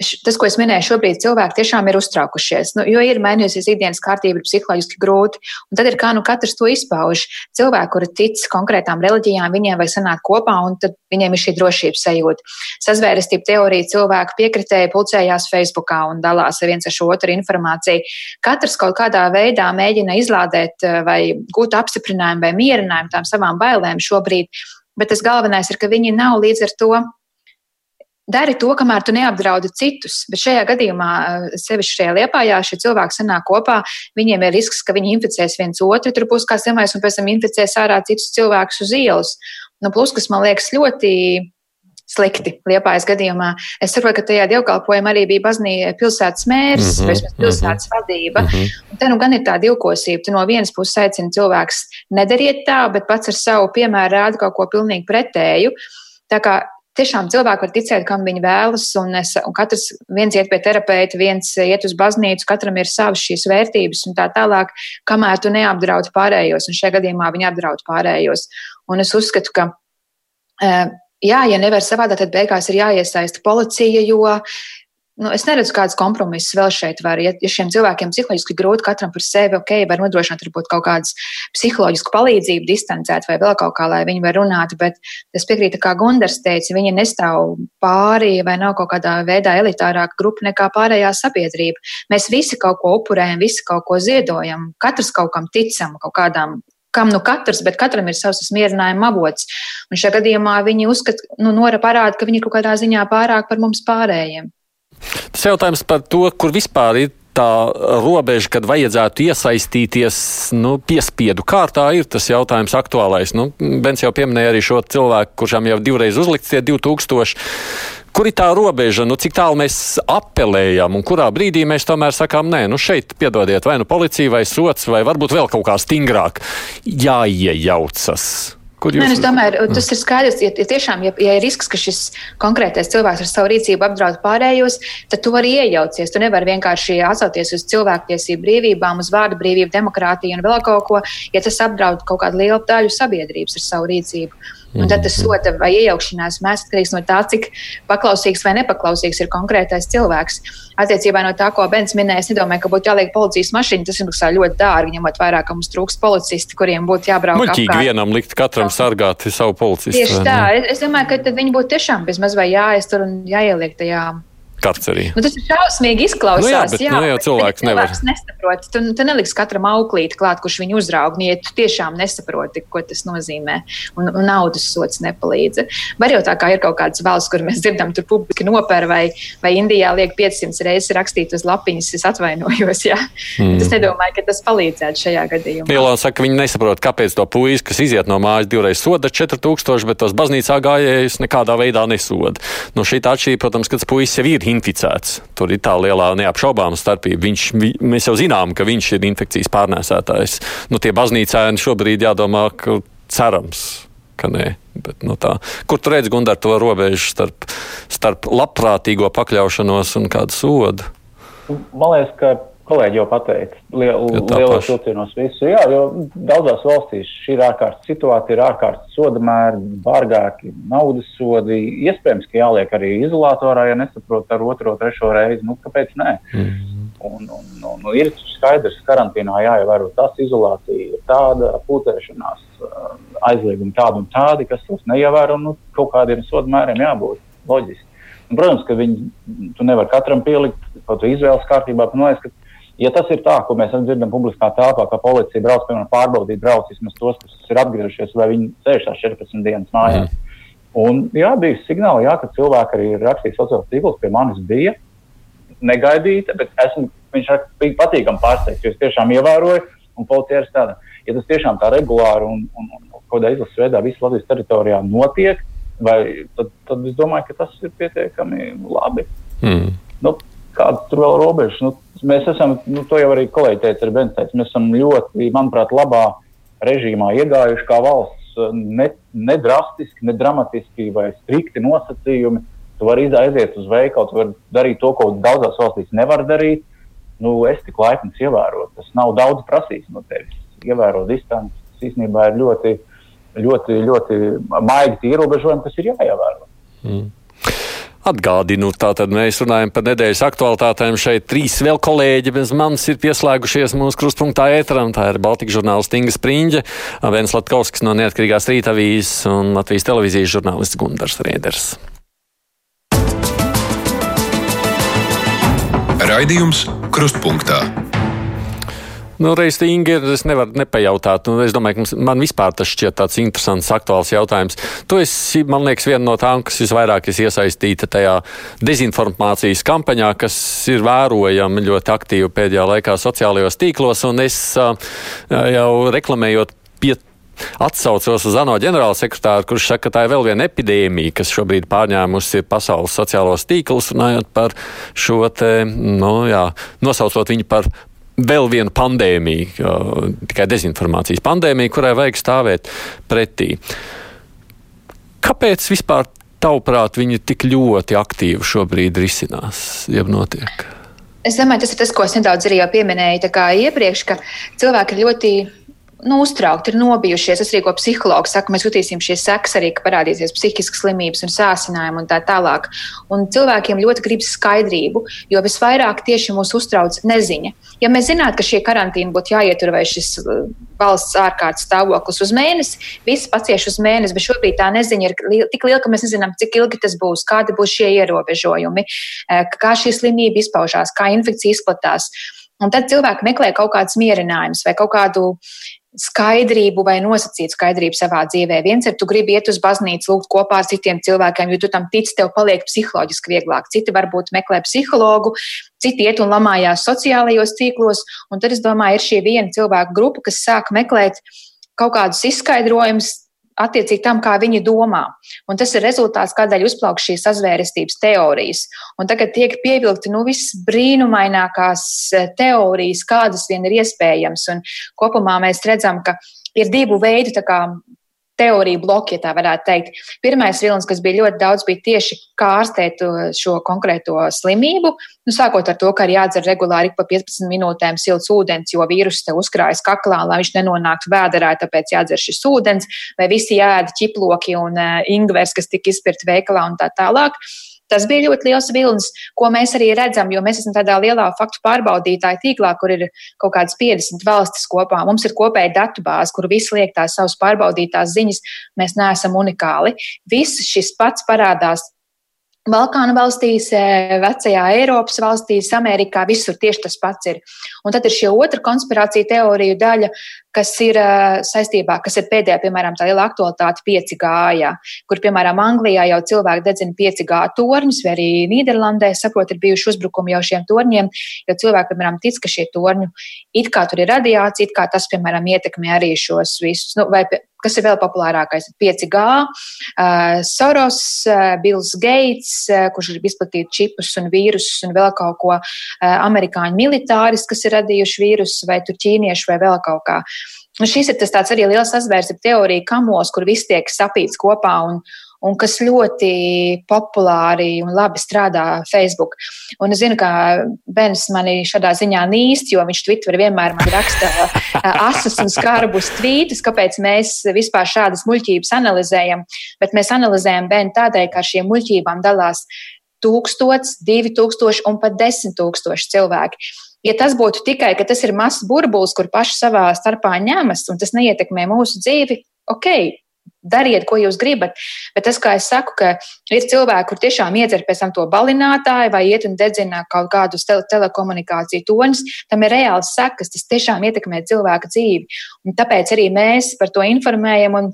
tas, ko es minēju, šobrīd cilvēki tiešām ir uztraukušies. Nu, jo ir mainījusies ikdienas kārtība, ir psiholoģiski grūti. Un tad ir kā nu katrs to izpauž. Cilvēki, kuri tic konkrētām reliģijām, viņiem vajag sanākt kopā, un tad viņiem ir šī drošības sajūta. Sazvērestība teorija cilvēku piekritēji pulcējās Facebookā un dalās viens ar šo otru informāciju. Katrs kaut kādā veidā mēģina izlādēt eh, vai gūt apstiprinājumu vai mierinājumu tām savām bailēm šobrīd. Bet tas galvenais ir, ka viņi nav līdz ar to dari to, kamēr tu neapdraudi citus. Bet šajā gadījumā, eh, sevišķi šajā liepājā, šie cilvēki sanāk kopā, viņiem ir risks, ka viņi inficēs viens otru, tur būs kāds zemais un pēc tam inficēs ārā citus cilvēkus uz ielas. Nu, plus, kas man liekas ļoti slikti Liepājas gadījumā. Es saprotu, ka tajā dievkalpojumā arī bija baznīca pilsētas mērs, mm -hmm, vai mhm, pilsētas mm -hmm. vadība. Mm -hmm. Te nu gan ir tā divkosība. Tu no vienas puses aicini cilvēks nedariet tā, bet pats ar savu piemēru rāda kaut ko pilnīgi pretēju. Tā kā tiešām cilvēki var ticēt, kam viņi vēlas, un, es, un katrs viens iet pie terapeita, viens iet uz baznīcu, katram ir savas šīs vērtības un tā tālāk, kamēr tu neapdraud pārējos, un šajā gadījumā viņi apdraud pārējos. Un es uzskatu, ka. Uh, jā, ja nevar savādāk, tad beigās ir jāiesaista policija, jo nu, es neredzu, kādas kompromisus vēl šeit var. Ja, ja šiem cilvēkiem psiholoģiski grūti katram par sevi, ok, var nodrošināt varbūt kaut kādas psiholoģisku palīdzību, distancēt vai vēl kaut kā, lai viņi var runāt, bet es piekrītu, kā Gundars teica, viņi nestāv pāri vai nav kaut kādā veidā elitārāka grupa nekā pārējā sabiedrība. Mēs visi kaut ko upurējam, visi kaut ko ziedojam, katrs kaut kam ticam, kaut kādām kam nu katrs, bet katram ir savs mierinājuma avots. Un šajā gadījumā viņi uzskata, nu, Nora parāda, ka viņi kaut kādā ziņā pārāk par mums pārējiem. Tas jautājums par to, kur vispār ir tā robeža, kad vajadzētu iesaistīties nu, piespiedu kārtā, ir tas jautājums aktuālais. Nu, Bens jau pieminēja arī šo cilvēku, kuršām jau divreiz uzlikts tie 2000. Kur ir tā robeža, nu, cik tālu mēs apelējam un kurā brīdī mēs tomēr sakām, nē, nu šeit piedodiet, vai nu policija, vai sots, vai varbūt vēl kaut kā stingrāk jāiejaucas. Kur jūs... Nē, nu, es domāju, tas ir skaidrs. Ja, ja tiešām ja, ja ir risks, ka šis konkrētais cilvēks ar savu rīcību apdraud pārējos, tad tu vari iejaucies. Tu nevari vienkārši atsauties uz cilvēktiesību brīvībām, uz vārdu brīvību, demokrātiju un vēl kaut ko, ja tas apdraud kaut kādu lielu daļu sabiedrības ar savu rīcību. Un tad tas soda vai iejaukšanās mēs atkarīgs no tā, cik paklausīgs vai nepaklausīgs ir konkrētais cilvēks. Attiecībā no tā, ko Bens minēja, es nedomāju, ka būtu jāliek policijas mašīna. Tas maksā ļoti dārgi, ņemot vērā, ka mums trūks policisti, kuriem būtu jābrauc. Muļķīgi vienam likt katram sargāt savu policistu. Tieši tā. Es domāju, ka viņi būtu tiešām bezmaz vai jāaiztur un jāieliek tajā karcerī. Nu, tas ir šausmīgi izklausās. Nu jā, bet, jā, nu, jau cilvēks nevar. nesaprot. Tu, tu neliks katram auklīt klāt, kurš viņu uzraug, ja tu tiešām nesaproti, ko tas nozīmē. Un, un naudas sots nepalīdz. Var jau tā kā ir kaut kādas valsts, kur mēs dzirdam, tur publiski nopēr vai, vai Indijā liek 500 reizes rakstīt uz lapiņas, es atvainojos. Jā. Mm. Es nedomāju, ka tas palīdzētu šajā gadījumā. Ilona saka, viņi nesaprot, kāpēc to puisi, kas iziet no mājas divreiz soda 4000, bet tos baznīcā gājējus nekādā veidā nesoda. Nu, šī tā atšķirība, protams, ka tas puisis jau ir inficēts. Tur ir tā lielā neapšaubāma starpība. Viņš, vi, mēs jau zinām, ka viņš ir infekcijas pārnēsētājs. Nu, tie baznīcēni šobrīd jādomā, ka cerams. Ka nē, bet, nu, tā. Kur tu redz, Gundar, to robežu starp, starp labprātīgo pakļaušanos un kādu sodu? Man liekas, ka kolēģi jau pateica, liel, lielos vilcienos visu. Jā, jo daudzās valstīs šī ir ārkārtas situācija, ir ārkārtas soda mēri, bargāki naudas sodi. Iespējams, ka jāliek arī izolatorā, ja nesaprot ar otro, trešo reizi. Nu, kāpēc nē? Mm. Un, un, un, un ir skaidrs, ka karantīnā jāievēro tas, izolācija ir tāda, pūtēšanās aizliegumi tādi un tādi, kas tos neievēro. Nu, kaut kādiem soda mēriem jābūt loģiski. Un, protams, ka viņi, tu nevari katram pielikt kaut kādu izvēles kārtībā. Man liekas, ka Ja tas ir tā, ko mēs dzirdam publiskā telpā, ka policija brauc, piemēram, pārbaudīt, brauc vismaz tos, kas ir atgriezušies, vai viņi sēž tās 14 dienas mājās. Mm. Un, jā, bija signāli, jā, ka cilvēki arī rakstīja sociālos tīklus, pie manis bija negaidīta, bet esmu, viņš bija patīkami pārsteigts, jo es tiešām ievēroju, un policija ir tāda. Ja tas tiešām tā regulāri un, un, un kādā izlases veidā visas Latvijas teritorijā notiek, vai, tad, tad es domāju, ka tas ir pietiekami labi. Mm. Nu, kādas tur vēl robežas? Nu, Mēs esam, nu, to jau arī kolēģi teica, ir Bens teica, mēs esam ļoti, manuprāt, labā režīmā iegājuši kā valsts, ne, ne drastiski, ne dramatiski vai strikti nosacījumi. Tu vari aiziet uz veikalu, tu vari darīt to, ko daudzās valstīs nevar darīt. Nu, es tik laipni ievēroju, tas nav daudz prasīts no tevis. Ievēro distanci, tas īstenībā ir ļoti, ļoti, ļoti maigi ierobežojumi, kas ir jāievēro. Mm. Atgādinu, tātad mēs runājam par nedēļas aktualitātēm. Šeit trīs vēl kolēģi bez manis ir pieslēgušies mūsu krustpunktā ēteram. Tā ir Baltika žurnālists Inga Spriņģe, Vēns Latkovskis no Neatkarīgās rītavīs un Latvijas televīzijas žurnālists Gundars Rieders. Raidījums Krustpunktā. Nu, reiz Inga, es nevaru nepajautāt. Nu, es domāju, ka mums, man vispār tas šķiet tāds interesants, aktuāls jautājums. Tu esi, man liekas, viena no tām, kas visvairāk ir iesaistīta tajā dezinformācijas kampaņā, kas ir vērojama ļoti aktīvi pēdējā laikā sociālajos tīklos. Un es jau reklamējot pie atsaucos uz ANO ģenerālsekretāru, kurš saka, ka tā ir vēl viena epidēmija, kas šobrīd pārņēmusi pasaules sociālos tīklus, runājot par šo te, nu jā, nosaucot viņu par vēl viena pandēmija, tikai dezinformācijas pandēmija, kurai vajag stāvēt pretī. Kāpēc vispār, tavuprāt, viņi tik ļoti aktīvi šobrīd risinās, ja notiek? Es domāju, tas ir tas, ko es nedaudz arī pieminēju iepriekš, ka cilvēki ir ļoti nu, uztraukti, ir nobijušies. Es arī ko psihologs saka, mēs jutīsim šīs sekas arī, ka parādīsies psihiskas slimības un sācinājumi un tā tālāk. Un cilvēkiem ļoti gribas skaidrību, jo visvairāk tieši mūs uztrauc neziņa. Ja mēs zinātu, ka šie karantīni būtu jāietur vai šis uh, valsts ārkārtas stāvoklis uz mēnesi, visi pacieš uz mēnesi, bet šobrīd tā neziņa ir tik liela, ka mēs nezinām, cik ilgi tas būs, kādi būs šie ierobežojumi, eh, kā šī slimība izpaužās, kā infekcija izplatās. Un tad cilvēki meklē kaut kādus mierinājumus vai kaut kādu skaidrību vai nosacītu skaidrību savā dzīvē. Viens ir, tu gribi iet uz baznīcu, lūgt kopā ar citiem cilvēkiem, jo tu tam tici, tev paliek psiholoģiski vieglāk. Citi varbūt meklē psihologu, citi iet un lamājās sociālajos tīklos, un tad es domāju, ir šī viena cilvēku grupa, kas sāk meklēt kaut kādus izskaidrojumus attiecīgi tam, kā viņi domā. Un tas ir rezultāts, kādēļ uzplauk šīs sazvērestības teorijas. Un tagad tiek pievilkti nu, viss brīnumainākās eh, teorijas, kādas vien ir iespējams. Un kopumā mēs redzam, ka ir divu veidu teoriju bloki, ja tā varētu teikt. Pirmais vilnis, kas bija ļoti daudz, bija tieši kā ārstēt uh, šo konkrēto slimību. Nu, sākot ar to, ka ir jādzer regulāri pa 15 minūtēm silts ūdens, jo vīruss te uzkrājas kaklā, lai viņš nenonāktu vēderā, tāpēc jādzer šis ūdens, vai visi jāēda ķiploki un uh, ingvers, kas tika izpirkti veikalā un tā tālāk. Tas bija ļoti liels vilnis, ko mēs arī redzam, jo mēs esam tādā lielā faktu pārbaudītāju tīklā, kur ir kaut kādas 50 valstis kopā. Mums ir kopēja datubāze, kur visi liek tās savas pārbaudītās ziņas. Mēs neesam unikāli. Viss šis pats parādās Balkānu valstīs, e, vecajā Eiropas valstīs, Amerikā, visur tieši tas pats ir. Un tad ir šī otra konspirācija teoriju daļa, kas ir uh, saistībā, kas ir pēdējā, piemēram, tā liela aktualitāte 5G, jā, kur, piemēram, Anglijā jau cilvēki dedzina 5G torņus, vai arī Nīderlandē, saprot, ir bijuši uzbrukumi jau šiem torņiem, jo cilvēki, piemēram, tic, ka šie torņi, it kā tur ir radiācija, it kā tas, piemēram, ietekmē arī šos visus, nu, vai, kas ir vēl populārākais, 5G, uh, Soros, uh, Bills Gates, uh, kurš ir izplatījuši čipus un vīrusus un vēl kaut ko, uh, amerikāņu militāris, kas ir radījuši vīrusus, vai tur ķīnieši, vai vēl kaut kā. Un šis ir tas arī liels sazvērstība teorija kamos, kur viss tiek sapīts kopā un, un kas ļoti populāri un labi strādā Facebook. Un es zinu, ka Bens mani šādā ziņā nīst, jo viņš Twitter vienmēr man raksta asas un skarbus tvītus, kāpēc mēs vispār šādas muļķības analizējam. Bet mēs analizējam Benu tādēļ, ka ar šiem muļķībām dalās tūkstots, divi tūkstoši un pat desmit tūkstoši cilvēki. Ja tas būtu tikai, ka tas ir mazs burbulis, kur paši savā starpā ņemas, un tas neietekmē mūsu dzīvi, ok, dariet, ko jūs gribat. Bet tas, kā es saku, ka ir cilvēki, kur tiešām iedzer pēc tam to balinātāju vai iet un dedzina kaut kādus tele telekomunikāciju toņus, tam ir reāls sekas, tas tiešām ietekmē cilvēka dzīvi. Un tāpēc arī mēs par to informējam un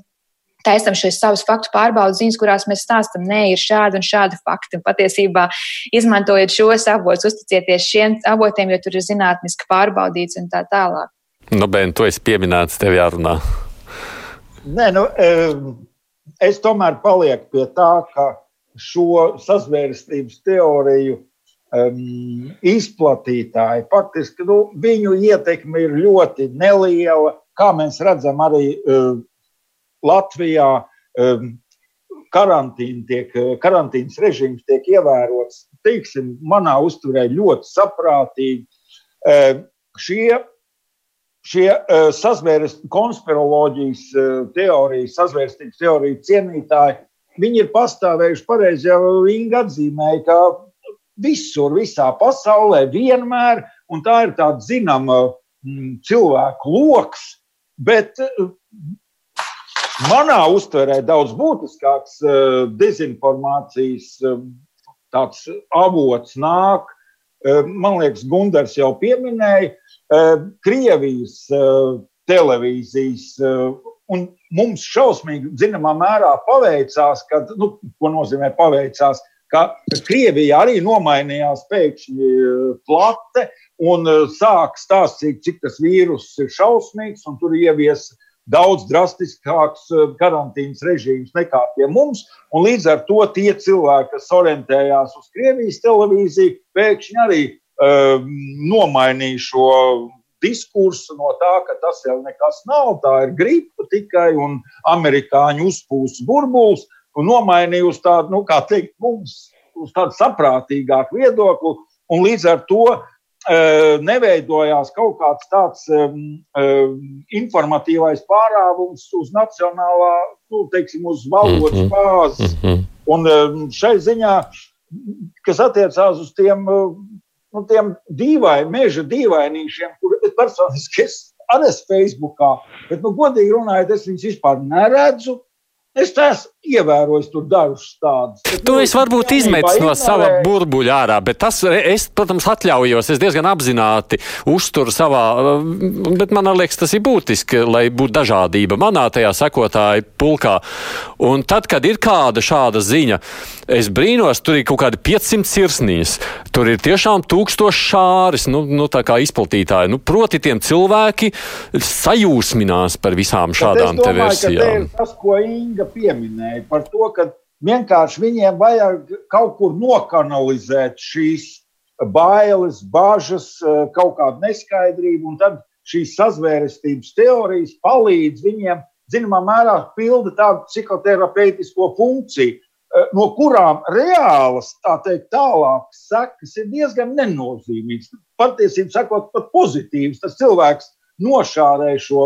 taisam šīs savas faktu pārbaudas ziņas, kurās mēs stāstam, nē, ir šādi un šādi fakti. Un patiesībā, izmantojot šos avotus, uzticieties šiem avotiem, jo tur ir zinātniski pārbaudīts un tā tālāk. Nu, Ben, tu esi pieminēts, tev jārunā. Nē, nu, es tomēr palieku pie tā, ka šo sazvērstības teoriju um, izplatītāji faktiski nu, viņu ietekme ir ļoti neliela. Kā mēs redzam, arī uh, Latvijā um, tiek, karantīnas režīms tiek ievērots, teiksim, manā uzturē ļoti saprātīgi. Um, šie šie uh, sazvēres, konspiroloģijas uh, teorijas, sazvērstības teoriju cienītāji, viņi ir pastāvējuši pareizi, jau Inga atzīmēja, ka visur, visā pasaulē vienmēr, un tā ir tāda zināma mm, cilvēku loks, bet uh, Manā uztverē daudz būtiskāks dezinformācijas tāds avots nāk. Man liekas, Gunārs jau pieminēja Krievijas televīzijas. Un mums šausmīgi, zināmā mērā, paveicās, ka, nu, ko nozīmē paveicās, ka Krievija arī nomainījās pēkšņi plate un sāk stāstīt, cik tas vīrus ir šausmīgs, un tur ievies daudz drastiskāks eh, karantīnas režīms nekā pie mums. Līdz ar to tie cilvēki, kas orientējās uz Krievijas televīziju, pēkšņi arī nomainīja šo diskursu no tā, ka tas jau nekas nav, tā ir gripa tikai un amerikāņu uzpūsts burbulis, un nomainīja uz tādu, nu, kā teikt, mums uz tādu saprātīgāku viedokli. Un līdz ar to neveidojās kaut kāds tāds um, um, informatīvais pārāvums uz nacionālā, nu, teiksim, uz valodas mhm. bāzes. Mm -hmm. Un um, šai ziņā, kas attiecās uz tiem, nu, tiem dīvainiem, meža dīvainīšiem, kurus personiski es arī esmu Facebookā, bet, nu, godīgi runājot, es viņus vispār neredzu. Es esmu ievērojis tur dažus tādus. Tu esi varbūt izmetis no sava burbuļa ārā, bet tas, es, protams, atļaujos, es diezgan apzināti uzturu savā, bet man liekas, tas ir būtiski, lai būtu dažādība manā tajā sekotāju pulkā. Un tad, kad ir kāda šāda ziņa, es brīnos, tur ir kaut kādi 500 sirsnīs, tur ir tiešām tūkstoši šāris, nu, nu tā kā izplatītāji. Nu, proti, tiem cilvēki sajūsminās par visām šādām te versijām. Tas, ko Inga pieminēja minēja par to, ka vienkārši viņiem vajag kaut kur nokanalizēt šīs bailes, bažas, eh, kaut kādu neskaidrību, un tad šīs sazvērestības teorijas palīdz viņiem, zināmā mērā, pilda tādu psihoterapeitisko funkciju, eh, no kurām reālas, tā teikt, tālākas sekas ir diezgan nenozīmīgas. Patiesībā sakot, pat pozitīvas. Tas cilvēks nošārēja šo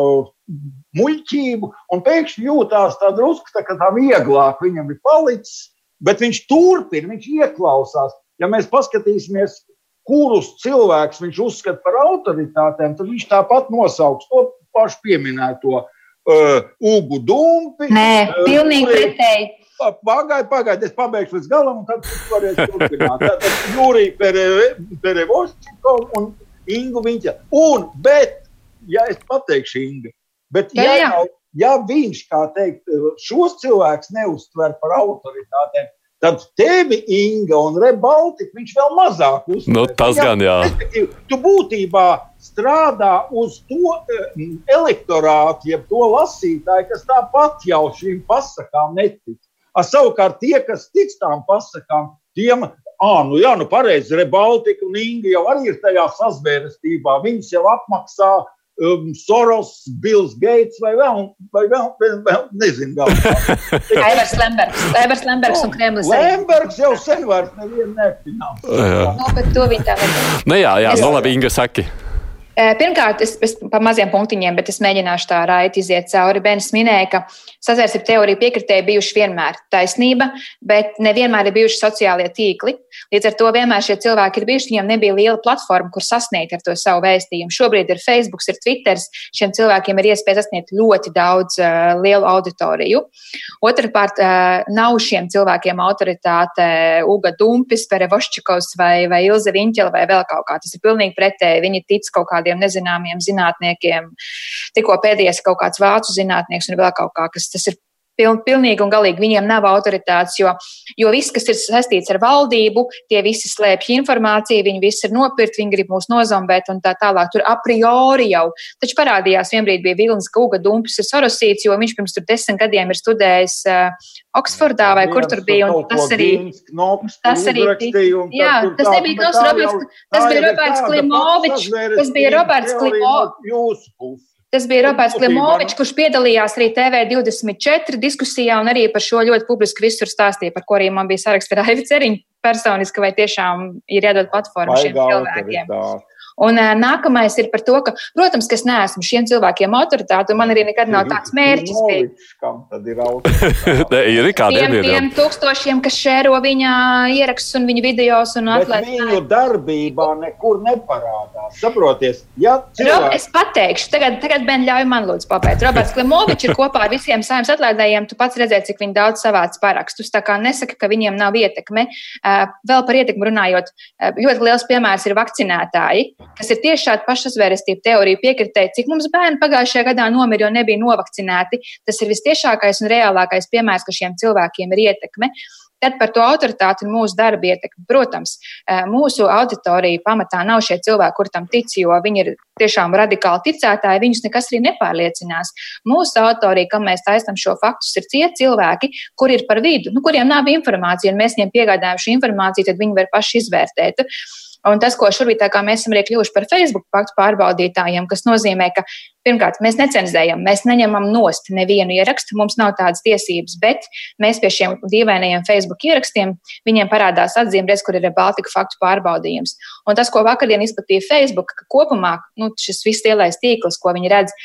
muļķību, un pēkšņi jūtās tā drusku tā, tā vieglāk viņam ir palicis, bet viņš turpina, viņš ieklausās. Ja mēs paskatīsimies, kurus cilvēkus viņš uzskata par autoritātēm, tad viņš tāpat nosauks to pašu pieminēto uh, Ugu Dumpi. Nē, uh, pilnīgi pretēji. Pagaidiet, pagaidiet, es pabeigšu līdz galam, un tad jūs varēsiet turpināt. Tātad Jurija Perevošķiko un Ingu Viņa. Un, bet ja es pateikšu Inga, bet jā, ja, jā. ja viņš, kā teikt, šos cilvēkus neuztver par autoritātēm, tad tevi, Inga un Rebaltika, viņš vēl mazāk uztver. Nu, tas jā, gan jā. Tu būtībā strādā uz to uh, elektorātu, jeb to lasītāju, kas tāpat jau šīm pasakām netic. A, savukārt tie, kas tic tām pasakām, tiem Ah, nu jā, nu pareizi. Rebaltika un Inga jau arī ir tajā sazvērestībā. Viņas jau apmaksā um, Soros, Bills Gates vai vēl, vai vēl, vēl, vēl nezinu, vēl. Aivars Lembergs, Aivars Lembergs un Kremlis. Lembergs jau sen vairs nevienu nefinansē. Nu, bet to viņi tā nevar. Nu jā, jā, nu labi, Inga saki. Pirmkārt, es, es pa maziem punktiņiem, bet es mēģināšu tā raiti iziet cauri. Bens minēja, ka sazvērstību teorija piekritēji bijuši vienmēr taisnība, bet nevienmēr ir bijuši sociālie tīkli. Līdz ar to vienmēr šie cilvēki ir bijuši, viņiem nebija liela platforma, kur sasniegt ar to savu vēstījumu. Šobrīd ir Facebook, ir Twitter, šiem cilvēkiem ir iespēja sasniegt ļoti daudz uh, lielu auditoriju. Otrakārt, uh, nav šiem cilvēkiem autoritāte Uga Dumpis, Perevoščikovs vai, vai Ilze Viņķela vai vēl kaut kā. Tas ir pilnīgi pretēji. Viņi tic kaut kā kādiem nezināmiem zinātniekiem. Tikko pēdējais kaut kāds vācu zinātnieks un vēl kaut kā, kas tas ir piln, pilnīgi un galīgi viņiem nav autoritātes, jo, jo viss, kas ir saistīts ar valdību, tie visi slēpj informāciju, viņi visi ir nopirkti, viņi grib mūs nozombēt un tā tālāk. Tur a priori jau. Taču parādījās vienbrīd bija Vilnis Kuga Dumpis ir sorosīts, jo viņš pirms tur desmit gadiem ir studējis uh, Oksfordā vai kur tur bija. Un tas arī, tas arī bija. Jā, tas nebija Knops Roberts, tas bija Roberts Klimovičs, tas bija Roberts Klimovičs. Tas bija Roberts Klimovičs, kurš piedalījās arī TV24 diskusijā un arī par šo ļoti publiski visur stāstīja, par ko arī man bija saraksts ar Aivi Ceriņu personiski, vai tiešām ir jādod platforma šiem cilvēkiem. Autoritāte. Un uh, nākamais ir par to, ka, protams, ka es neesmu šiem cilvēkiem autoritāte, un man arī nekad nav tāds mērķis. Kam tad ir autoritāte? ir kādiem tiem, tiem tūkstošiem, kas šēro viņa ierakstus un viņa videos un atlaid. Viņu darbībā nekur neparādās. Saproties, ja cilvēks... Rob, es pateikšu, tagad, tagad Ben ļauj man lūdzu papēt. Roberts Klimovičs ir kopā ar visiem saimnes atlaidējiem. Tu pats redzēji, cik viņi daudz savāc parakstus. Tā kā nesaka, ka viņiem nav ietekme. Uh, vēl par ietekmi runājot, ļoti liels piemērs ir vakcinētāji kas ir tieši šāda pašsvērestība teorija piekritēji, cik mums bērni pagājušajā gadā nomira, jo nebija novakcinēti. Tas ir vistiešākais un reālākais piemērs, ka šiem cilvēkiem ir ietekme. Tad par to autoritāti un mūsu darbu ietekmi. Protams, mūsu auditorija pamatā nav šie cilvēki, kur tam tic, jo viņi ir tiešām radikāli ticētāji, viņus nekas arī nepārliecinās. Mūsu autorija, kam mēs taisam šo faktus, ir tie cilvēki, kur ir par vidu, nu, kuriem nav informācija, un mēs viņiem piegādājam šo informāciju, tad viņi var paši izvērtēt. Un tas, ko šobrīd mēs esam arī kļuvuši par Facebook faktu pārbaudītājiem, kas nozīmē, ka pirmkārt mēs necenzējam, mēs neņemam nost nevienu ierakstu, mums nav tādas tiesības, bet mēs pie šiem dīvainajiem Facebook ierakstiem viņiem parādās atzīme, redz, kur ir Baltika faktu pārbaudījums. Un tas, ko vakardien izplatīja Facebook, ka kopumā nu, šis viss lielais tīkls, ko viņi redz,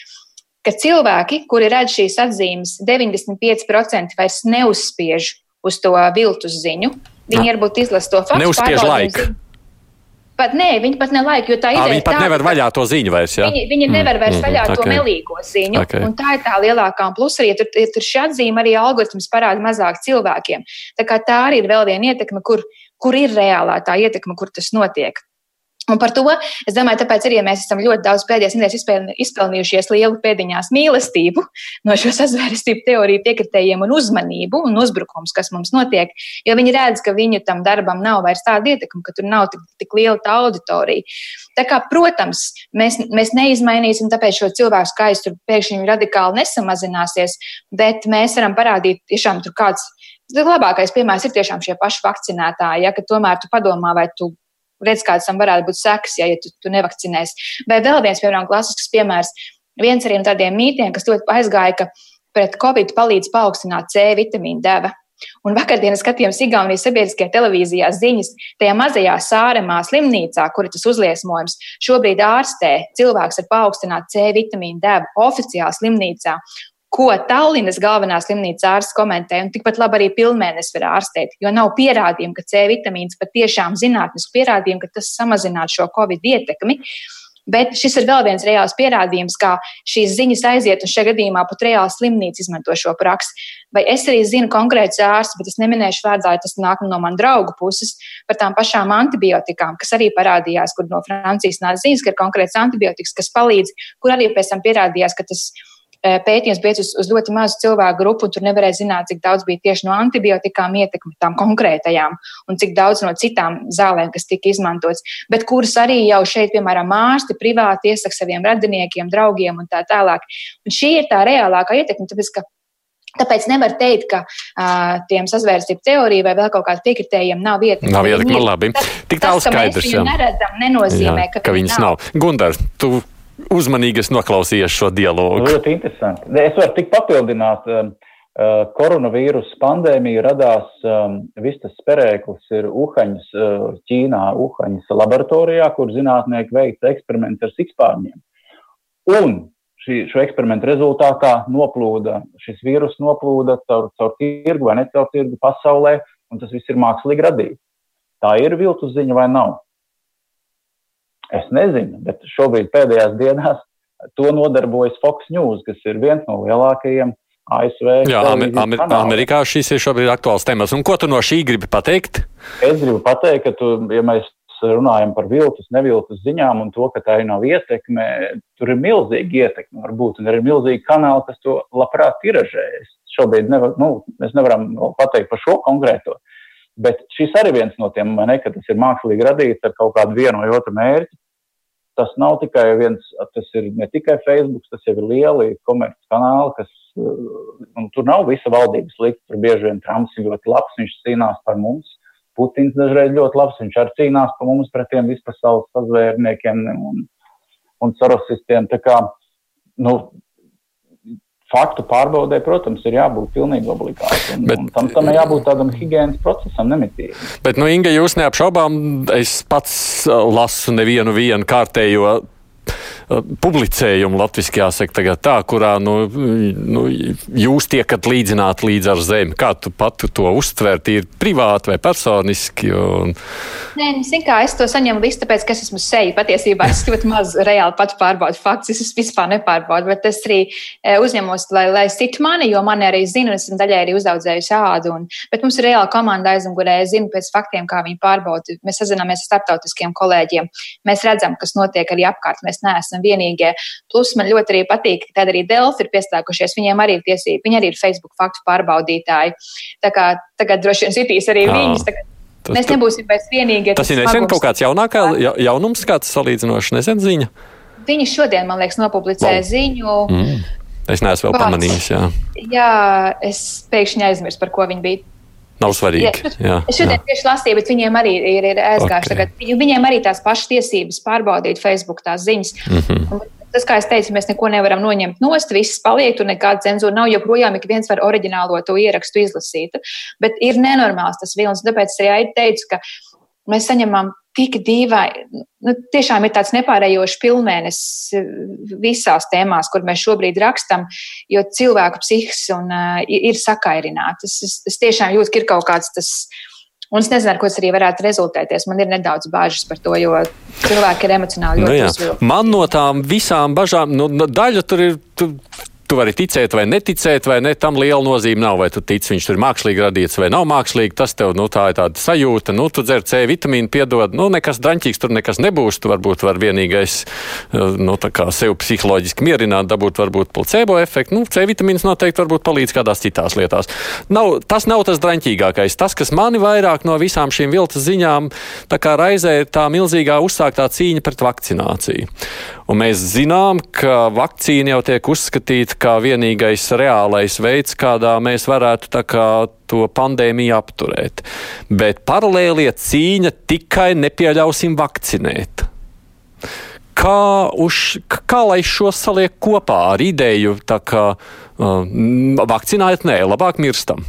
ka cilvēki, kuri redz šīs atzīmes, 95% vairs neuzspiež uz to viltus ziņu. Viņi varbūt izlasa to faktu. Neuzspiež laiku. Pat nē, viņi pat nelaik, jo tā ir. Viņi pat tā, nevar vaļā to ziņu vairs. Ja? Viņi, viņi mm, nevar vairs mm, vaļā okay. to melīgo ziņu. Okay. Un tā ir tā lielākā plus arī, tur, tur šī atzīme arī algoritms parāda mazāk cilvēkiem. Tā kā tā arī ir vēl viena ietekme, kur, kur ir reālā tā ietekme, kur tas notiek. Un par to es domāju, tāpēc arī ja mēs esam ļoti daudz pēdējās nedēļas izpelnījušies lielu pēdiņās mīlestību no šo sazvērestību teoriju piekritējiem un uzmanību un uzbrukums, kas mums notiek, jo viņi redz, ka viņu tam darbam nav vairs tāda ietekme, ka tur nav tik, tik liela tā auditorija. Tā kā, protams, mēs, mēs neizmainīsim, tāpēc šo cilvēku skaits tur pēkšņi radikāli nesamazināsies, bet mēs varam parādīt tiešām tur kāds. Labākais piemērs ir tiešām šie paši vakcinētāji, ja, ka tomēr tu padomā, vai tu redz, kādas tam varētu būt sekas, ja, ja tu, tu nevakcinēsi. Vai vēl viens, piemēram, klasisks piemērs, viens arī no tādiem mītiem, kas ļoti aizgāja, ka pret covid palīdz paaugstināt C vitamīnu deva. Un vakardienas skatījums Igaunijas sabiedriskajā televīzijā ziņas tajā mazajā sāremā slimnīcā, kur ir tas uzliesmojums, šobrīd ārstē cilvēks ar paaugstinātu C vitamīnu devu oficiāli slimnīcā ko Tallinas galvenā slimnīca ārsts komentē, un tikpat labi arī pilnmēnesis var ārstēt, jo nav pierādījumu, ka C vitamīns patiešām zinātnisku pierādījumu, ka tas samazinātu šo covid ietekmi. Bet šis ir vēl viens reāls pierādījums, kā šīs ziņas aiziet, un šajā gadījumā pat reāli slimnīca izmanto šo praksi. Vai es arī zinu konkrētus ārstus, bet es neminēšu vārdā, ja tas nāk no manas draugu puses, par tām pašām antibiotikām, kas arī parādījās, kur no Francijas nāca ziņas, ka ir konkrēts antibiotikas, kas palīdz, kur arī pēc tam pierādījās, ka tas ir pētījums bija uz, uz ļoti mazu cilvēku grupu, un tur nevarēja zināt, cik daudz bija tieši no antibiotikām ietekmi tām konkrētajām, un cik daudz no citām zālēm, kas tika izmantotas, bet kuras arī jau šeit, piemēram, ārsti privāti iesaka saviem radiniekiem, draugiem un tā tālāk. Un šī ir tā reālākā ietekme, tāpēc, ka Tāpēc nevar teikt, ka uh, tiem sazvērstību teorija vai vēl kaut kādiem piekritējiem nav ietekme. Nav ietekme, labi. Tas, Tik tālu skaidrs. Ja mēs neredzam, nenozīmē, jā, ka, ka viņas nav. nav. Gundar, tu uzmanīgi noklausījies šo dialogu. Ļoti interesanti. Es varu tik papildināt. Um, uh, koronavīrusa pandēmija radās, um, viss tas perēklis ir Uhaņas, uh, Ķīnā, Uhaņas laboratorijā, kur zinātnieki veica eksperimentu ar sikspārņiem. Un šī, šo eksperimentu rezultātā noplūda, šis vīrus noplūda caur, caur tirgu vai ne caur tirgu pasaulē, un tas viss ir mākslīgi radīts. Tā ir viltus ziņa vai nav? Es nezinu, bet šobrīd pēdējās dienās to nodarbojas Fox News, kas ir viens no lielākajiem ASV. Jā, Amer Amer Amerikā šis ir šobrīd aktuāls temats. Un ko tu no šī gribi pateikt? Es gribu pateikt, ka tu, ja mēs runājam par viltus, neviltus ziņām un to, ka tā nav ietekme, tur ir milzīga ietekme varbūt, un ir milzīgi kanāli, kas to labprāt tiražējas. Šobrīd nevar, nu, mēs nevaram pateikt par šo konkrēto. Bet šis arī viens no tiem, ne, ka tas ir mākslīgi radīts ar kaut kādu vienu vai otru mērķi. Tas nav tikai viens, tas ir ne tikai Facebook, tas jau ir lieli komerces kanāli, kas, un tur nav visa valdības likta, tur bieži vien Trumps ir ļoti labs, viņš cīnās par mums. Putins dažreiz ļoti labs, viņš arī cīnās par mums pret tiem vispasaules sazvērniekiem un, un sarosistiem. Tā kā, nu, faktu pārbaudē, protams, ir jābūt pilnīgi obligāti. Un, bet, un tam, tam ir jābūt tādam higiēnas procesam, nemitīgi. Bet, nu, Inga, jūs neapšaubām, es pats uh, lasu nevienu vienu kārtējo publicējumu latviski jāsaka tagad tā, kurā nu, nu, jūs tiekat līdzināti līdz ar zemi. Kā tu pati to uztver, ir privāti vai personiski? Un... Nē, nu, kā, es to saņemu visu, tāpēc, ka es esmu seja. Patiesībā es ļoti maz reāli pats pārbaudu faktus, es vispār nepārbaudu, bet es arī e, uzņemos, lai, lai citu mani, jo mani arī zinu, es esmu daļai arī uzaudzējusi ādu. Un, bet mums ir reāla komanda aizmugurē, es zinu pēc faktiem, kā viņi pārbauda. Mēs sazināmies ar starptautiskiem kolēģiem. Mēs redzam, kas notiek arī apkārt. Mēs neesam neesam vienīgie. Plus man ļoti arī patīk, ka tad arī Delfi ir piestākušies. Viņiem arī ir tiesība, viņi arī ir Facebook faktu pārbaudītāji. Tā kā tagad droši vien sitīs arī Jā. viņus. Tas, Mēs nebūsim vairs vienīgie. Tas ir nesen kaut kāds jaunākā, jaunums, kāds salīdzinoši nesen ziņa. Viņi šodien, man liekas, nopublicēja wow. ziņu. Mm. Es neesmu vēl Vārds. pamanījis. Jā. jā, es pēkšņi aizmirsu, par ko viņi bija Nav svarīgi. Jā, es šodien jā. tieši lasīju, bet viņiem arī ir, ir aizgājuši. Okay. Tagad, viņiem arī tās pašas tiesības pārbaudīt Facebook tās ziņas. Mm -hmm. Tas, kā es teicu, mēs neko nevaram noņemt nost, viss paliek, tur nekāda cenzūra nav, joprojām ik viens var oriģinālo to ierakstu izlasīt. Bet ir nenormāls tas vilnis, tāpēc es arī teicu, ka mēs saņemam tik dīvaini. Nu, tiešām ir tāds nepārējošs pilnvērnis eh, visās tēmās, kur mēs šobrīd rakstam, jo cilvēku psihikas uh, ir sakairināts. Es, es, tiešām jūtu, ka ir kaut kāds tas Un es nezinu, ar ko tas arī varētu rezultēties. Man ir nedaudz bāžas par to, jo cilvēki ir emocionāli Nu ļoti jā. uzvilkti. Man no tām visām bažām, nu, daļa tur ir. Tu, Tu vari ticēt vai neticēt, vai ne, tam liela nozīme nav. Vai tu tici, viņš ir mākslīgi radīts vai nav mākslīgi. Tas tev, nu, tā ir tāda sajūta. Nu, tu dzer C vitamīnu, piedod, nu, nekas draņķīgs tur nekas nebūs. Tu varbūt var vienīgais, eh, nu, sev psiholoģiski mierināt, dabūt varbūt placebo efektu. Nu, C vitamīns noteikti varbūt palīdz kādās citās lietās. Nav, tas nav tas draņķīgākais. Tas, kas mani vairāk no visām šīm viltus ziņām, raizē ir tā milzīgā uzsāktā cīņa pret vakcināciju. Un mēs zinām, ka vakcīna jau tiek uzskatīta kā vienīgais reālais veids, kādā mēs varētu tā kā to pandēmiju apturēt. Bet paralēlie cīņa tikai nepieļausim vakcinēt. Kā, uz, kā lai šo saliek kopā ar ideju, tā kā uh, vakcinēt, nē, labāk mirstam?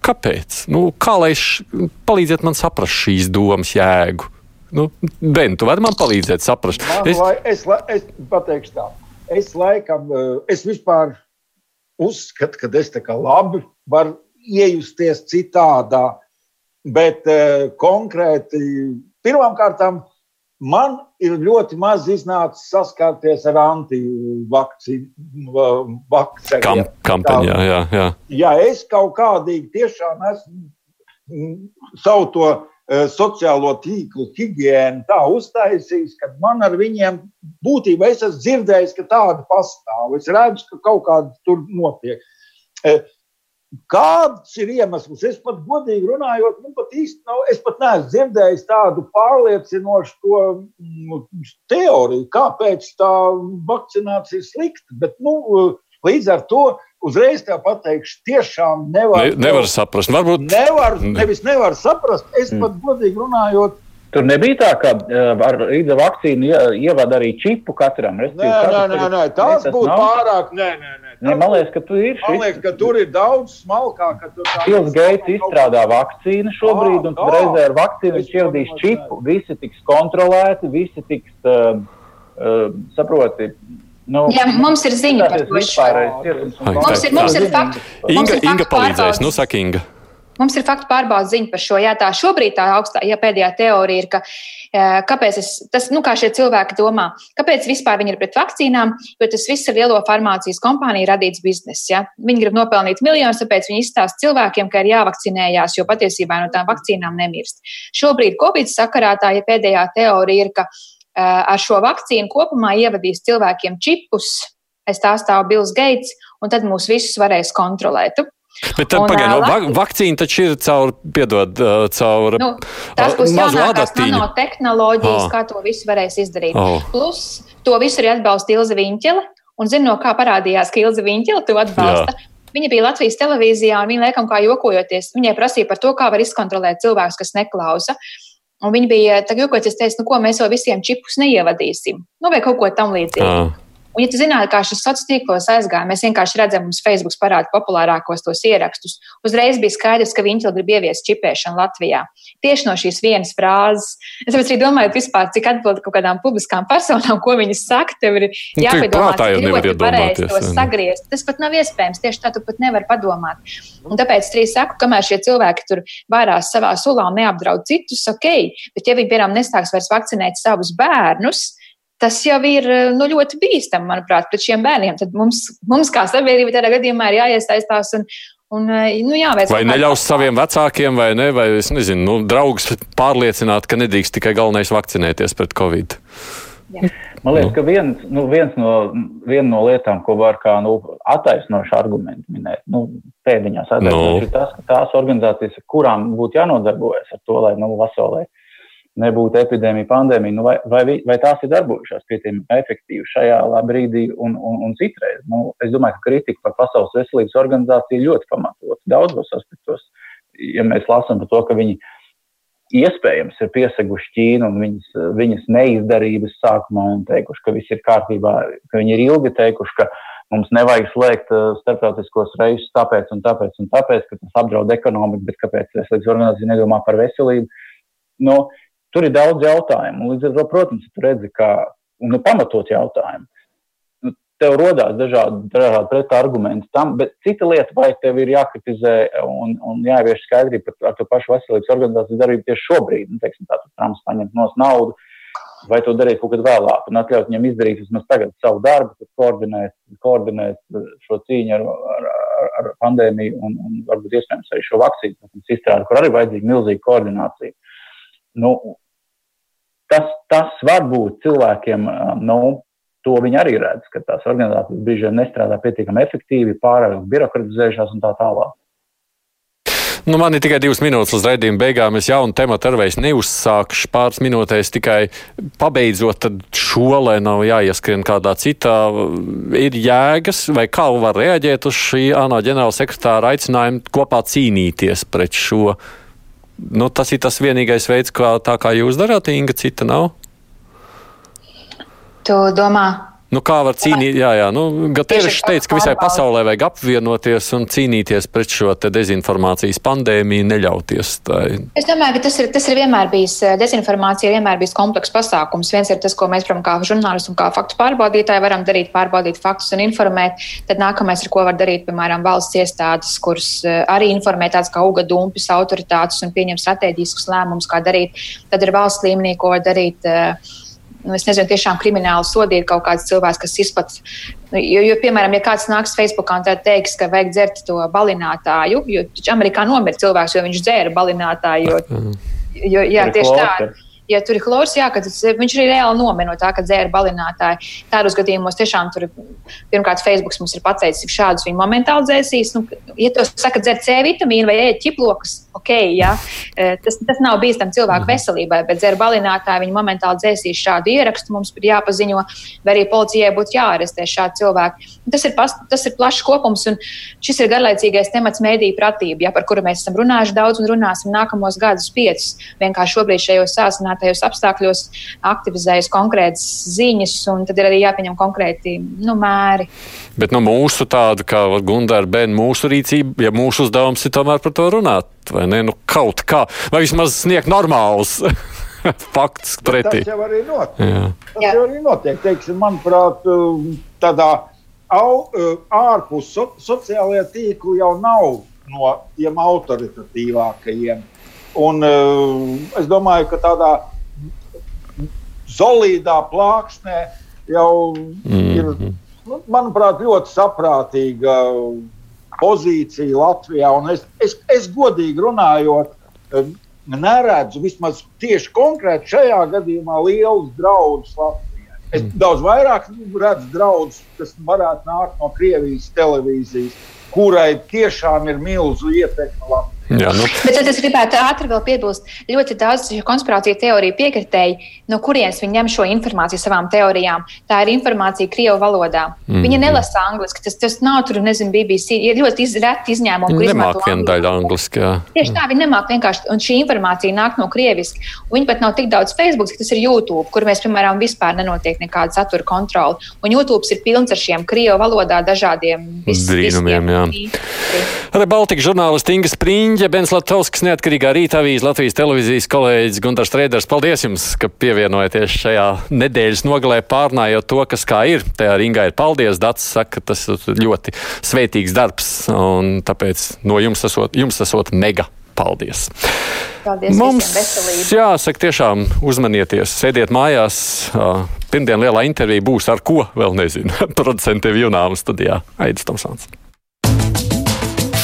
Kāpēc? Nu, kā lai š, palīdziet man saprast šīs domas jēgu? Nu, ben, tu vari man palīdzēt saprast. Man, es... Lai, es, lai, es pateikšu tā, es laikam, eh, es vispār uzskatu, ka es tā kā labi varu iejusties citādā, bet uh, konkrēti pirmām kārtām man ir ļoti maz iznācis saskarties ar antivakcīnu Kam, kampaņā. Jā, jā. ja es kaut kādīgi tiešām esmu savu to sociālo tīklu higiēnu tā uztaisījis, ka man ar viņiem būtībā es esmu dzirdējis, ka tāda pastāv. Es redzu, ka kaut kāda tur notiek. Uh, Kāds ir iemesls? Es pat godīgi runājot, nu, pat īsti nav. Es pat neesmu dzirdējis tādu pārliecinošu mm, teoriju, kāpēc tā vakcinācija ir slikta. Bet, nu, līdz ar to uzreiz tā pateikšu, tiešām nevar, Ne, nevar saprast. Varbūt nevar, nevis nevar saprast. Es pat godīgi runājot, Tur nebija tā, ka uh, ar rīta vakcīnu ie- ievada arī čipu katram. nē, respektīvi, nē, nē, nē, tas tas būtu nav. pārāk. Nē, nē, nē. Nē, man liekas, ka tur ir Man šis. liekas, ka tur ir daudz smalkāk. ka tur tā- Bills Gates izstrādā vakcīnu šobrīd, un reizē ar vakcīnu viņš ievadīs čipu. Visi tiks kontrolēti, visi tiks, uh, uh, saproti. Nu, Jā, mums ir ziņa par to. Mums ir, mums ir faktu. mums Inga, ir faktu Inga palīdzēs. Nu, saka Inga. Mums ir faktu pārbaudas ziņa par šo. Jā, tā šobrīd tā augstā, ja pēdējā teorija ir, ka kāpēc es, tas, nu, kā šie cilvēki domā, kāpēc vispār viņi ir pret vakcīnām, jo tas viss ir lielo farmācijas kompāniju radīts bizness. Ja? Viņi grib nopelnīt miljonus, tāpēc viņi izstāsta cilvēkiem, ka ir jāvakcinējās, jo patiesībā no tām vakcīnām nemirst. Šobrīd Covid sakarā tā ja pēdējā teorija ir, ka ar šo vakcīnu kopumā ievadīs cilvēkiem čipus, aiz tā stāv Bills Gates, un tad mūs visus varēs kontrolēt. Bet tad Un, pagaidi, no, ā, va vakcīna taču ir caur, piedod, ā, caur Nu, tas būs mazu adatiņu. nanotehnoloģijas, Ah. kā to visu varēs izdarīt. Oh. Plus, to visu arī atbalsta Ilza Viņķele. Un zinu, no kā parādījās, ka Ilza Viņķele to atbalsta. Viņa bija Latvijas televīzijā, un viņa liekam, kā jokojoties, viņai prasīja par to, kā var izkontrolēt cilvēkus, kas neklausa. Un viņa bija tā jokojoties, teica, nu, ko mēs jau visiem čipus neievadīsim. Nu, vai kaut ko tam līdzīgu. Un, ja tu zinātu, kā šis sociālais tīklos aizgāja, mēs vienkārši redzam, mums Facebook parāda populārākos tos ierakstus. Uzreiz bija skaidrs, ka viņi grib ieviest čipēšanu Latvijā. Tieši no šīs vienas frāzes. Es arī domāju, vispār, cik atbild kaut kādām publiskām personām, ko viņas saka. Tev ir Nu, jāpadomā, cik ļoti pareizi to sagriezt. Tas pat nav iespējams. Tieši tā tu pat nevari padomāt. Un tāpēc es arī saku, kamēr šie cilvēki tur vārās savā sulā un neapdraud citus, ok. Bet ja viņi, piemēram, nestāks vairs vakcinēt savus bērnus, Tas jau ir nu, ļoti bīstami, manuprāt, pret šiem bērniem. Tad mums, mums kā sabiedrība, tādā gadījumā ir jāiesaistās un, un nu, jāveic. Vai neļaus saviem vecākiem, vai ne, vai es nezinu, nu, draugus pārliecināt, ka nedrīkst tikai galvenais vakcinēties pret covid. Man liekas, ka viens, nu, viens no, viena no lietām, ko var kā nu, attaisnošu argumentu minēt, nu, pēdiņās attaisnošu, Nu. ir tas, ka tās organizācijas, kurām būtu jānodarbojas ar to, lai nu, pasaulē nebūtu epidēmija, pandēmija, nu, vai, vai, vai tās ir darbojušās pietiekami efektīvi šajā brīdī un, un, un citreiz. Nu, es domāju, ka kritika par Pasaules veselības organizāciju ļoti pamatota daudzos aspektos. Ja mēs lasām par to, ka viņi iespējams ir pieseguši Ķīnu un viņas, viņas neizdarības sākumā un teikuši, ka viss ir kārtībā, ka viņi ir ilgi teikuši, ka mums nevajag slēgt uh, starptautiskos reisus tāpēc un tāpēc un tāpēc, ka tas apdraud ekonomiku, bet kāpēc veselības organizācija nedomā par veselību. Nu, tur ir daudz jautājumu. Līdz ar to, protams, tu redzi, ka nu, pamatot jautājumu. Nu, tev rodās dažādi, dažādi pretargumenti tam, bet cita lieta, vai tev ir jākritizē un, un jāievieš skaidrība par to pašu veselības organizācijas darbību tieši šobrīd, nu, teiksim, tā, Trumps paņemt nos naudu, vai to darīt kaut kad vēlāk un atļaut viņam izdarīt vismaz tagad savu darbu, tad koordinēt, koordinēt šo cīņu ar, ar, ar pandēmiju un, un varbūt iespējams arī šo vakcīnu izstrādi, kur arī vajadzīga milzīga koordinācija. Nu, tas, tas var būt cilvēkiem, nu, to viņi arī redz, ka tās organizācijas bieži vien nestrādā pietiekami efektīvi, pārāk birokratizējušās un tā tālāk. Nu, man ir tikai divas minūtes līdz raidījuma beigām. Es jaunu tematu ar vairs neuzsākšu pāris minūtēs, tikai pabeidzot šo, lai nav jāieskrien kādā citā. Ir jēgas, vai kā var reaģēt uz šī ANO ģenerāla sekretāra aicinājumu kopā cīnīties pret šo? Nu, tas ir tas vienīgais veids, kā tā kā jūs darāt, Inga, cita nav. Tu domā, Nu, kā var cīnīties? Jā, jā. Nu, Gatērišs teica, ka visai pasaulē vajag apvienoties un cīnīties pret šo dezinformācijas pandēmiju, neļauties. Tai. Es domāju, ka tas ir, tas ir vienmēr bijis, dezinformācija ir vienmēr bijis komplekss pasākums. Viens ir tas, ko mēs, protams, kā žurnālisti un kā faktu pārbaudītāji varam darīt, pārbaudīt faktus un informēt. Tad nākamais ir, ko var darīt, piemēram, valsts iestādes, kuras eh, arī informē tāds kā uga dumpis, autoritātes un pieņem strateģiskus lēmumus, kā darīt. Tad ir valsts līmenī, ko var darīt. Uh, nu, es nezinu, tiešām krimināli sodīt kaut kāds cilvēks, kas izplatīs. Nu, jo, jo, piemēram, ja kāds nāks Facebookā un teiks, ka vajag dzert to balinātāju, jo Amerikā nomira cilvēks, jo viņš dzēra balinātāju. Jo, jo, jā, tieši tā ja tur ir chlors, jā, tad viņš arī reāli nomira no tā, ka dzēra balinātāji. Tādos gadījumos tiešām tur, pirmkārt, Facebook mums ir pateicis, cik šādus viņi momentāli dzēsīs. Nu, ja tu saka, dzer C vitamīnu vai ēd ķiplokus, ok, jā, e, tas, tas nav bīstami cilvēku mhm. veselībai, bet dzēra balinātāji viņi momentāli dzēsīs šādu ierakstu, mums ir jāpaziņo, vai arī policijai būtu jāarestē šādi cilvēki. Tas ir, pas, tas ir plašs kopums, un šis ir garlaicīgais temats mēdīņu pratība, ja, par kuru mēs esam runājuši daudz un runāsim nākamos gadus piecus. Vienkārši šobrīd šajos sāsinātajos konkrētajos apstākļos aktivizējas konkrētas ziņas, un tad ir arī jāpieņem konkrēti nu, mēri. Bet nu, mūsu tāda, kā Gunārs Bēns, mūsu rīcība, ja mūsu uzdevums ir tomēr par to runāt, vai ne? Nu, kaut kā, vai vismaz sniegt normālus faktus pretī. Tas jau arī notiek. Jā. Tas Jā. jau arī notiek. Teiksim, manuprāt, tādā au, ārpus so, sociālajā tīklu jau nav no tiem autoritatīvākajiem. Un, uh, es domāju, ka tādā solīdā plāksnē jau mm ir, nu, manuprāt, ļoti saprātīga pozīcija Latvijā. Un es, es, es godīgi runājot, neredzu vismaz tieši konkrēti šajā gadījumā lielus draudus Latvijai. Es mm. daudz vairāk redzu draudus, kas varētu nākt no Krievijas televīzijas, kurai tiešām ir milzu ietekme Latvijā. Jā, nu. Bet tad es gribētu ātri vēl piebilst, ļoti daudz konspirāciju teoriju piekritēji, no kurienes viņi ņem šo informāciju savām teorijām. Tā ir informācija Krievu valodā. Mm. Viņi nelasa angliski, tas, tas nav tur, nezinu, BBC. Ir ļoti iz, reti izņēmumi, kur nemāk viena daļa angliski. Jā. Tieši tā, viņi nemāk vienkārši, un šī informācija nāk no krieviski. Viņi pat nav tik daudz Facebook, tas ir YouTube, kur mēs, piemēram, vispār nenotiek nekāda satura kontrola. Un YouTube ir pilns ar šiem Krievu valodā dažādiem brīnumiem. Arī Baltika žurnālisti Inga Spriņģa. Riņģe, Bens Latovskis, neatkarīgā rīta avīze, Latvijas televīzijas kolēģis Gunārs Trēders. Paldies jums, ka pievienojaties šajā nedēļas nogalē pārnājot to, kas kā ir. Tajā ringā ir paldies. Dats saka, ka tas ir ļoti svētīgs darbs, un tāpēc no jums esot, jums esot mega. Paldies! Paldies Mums jāsaka, tiešām uzmanieties, sēdiet mājās. Pirmdien lielā intervija būs ar ko, vēl nezinu. Producentiem Junām studijā Aidis Tomsons.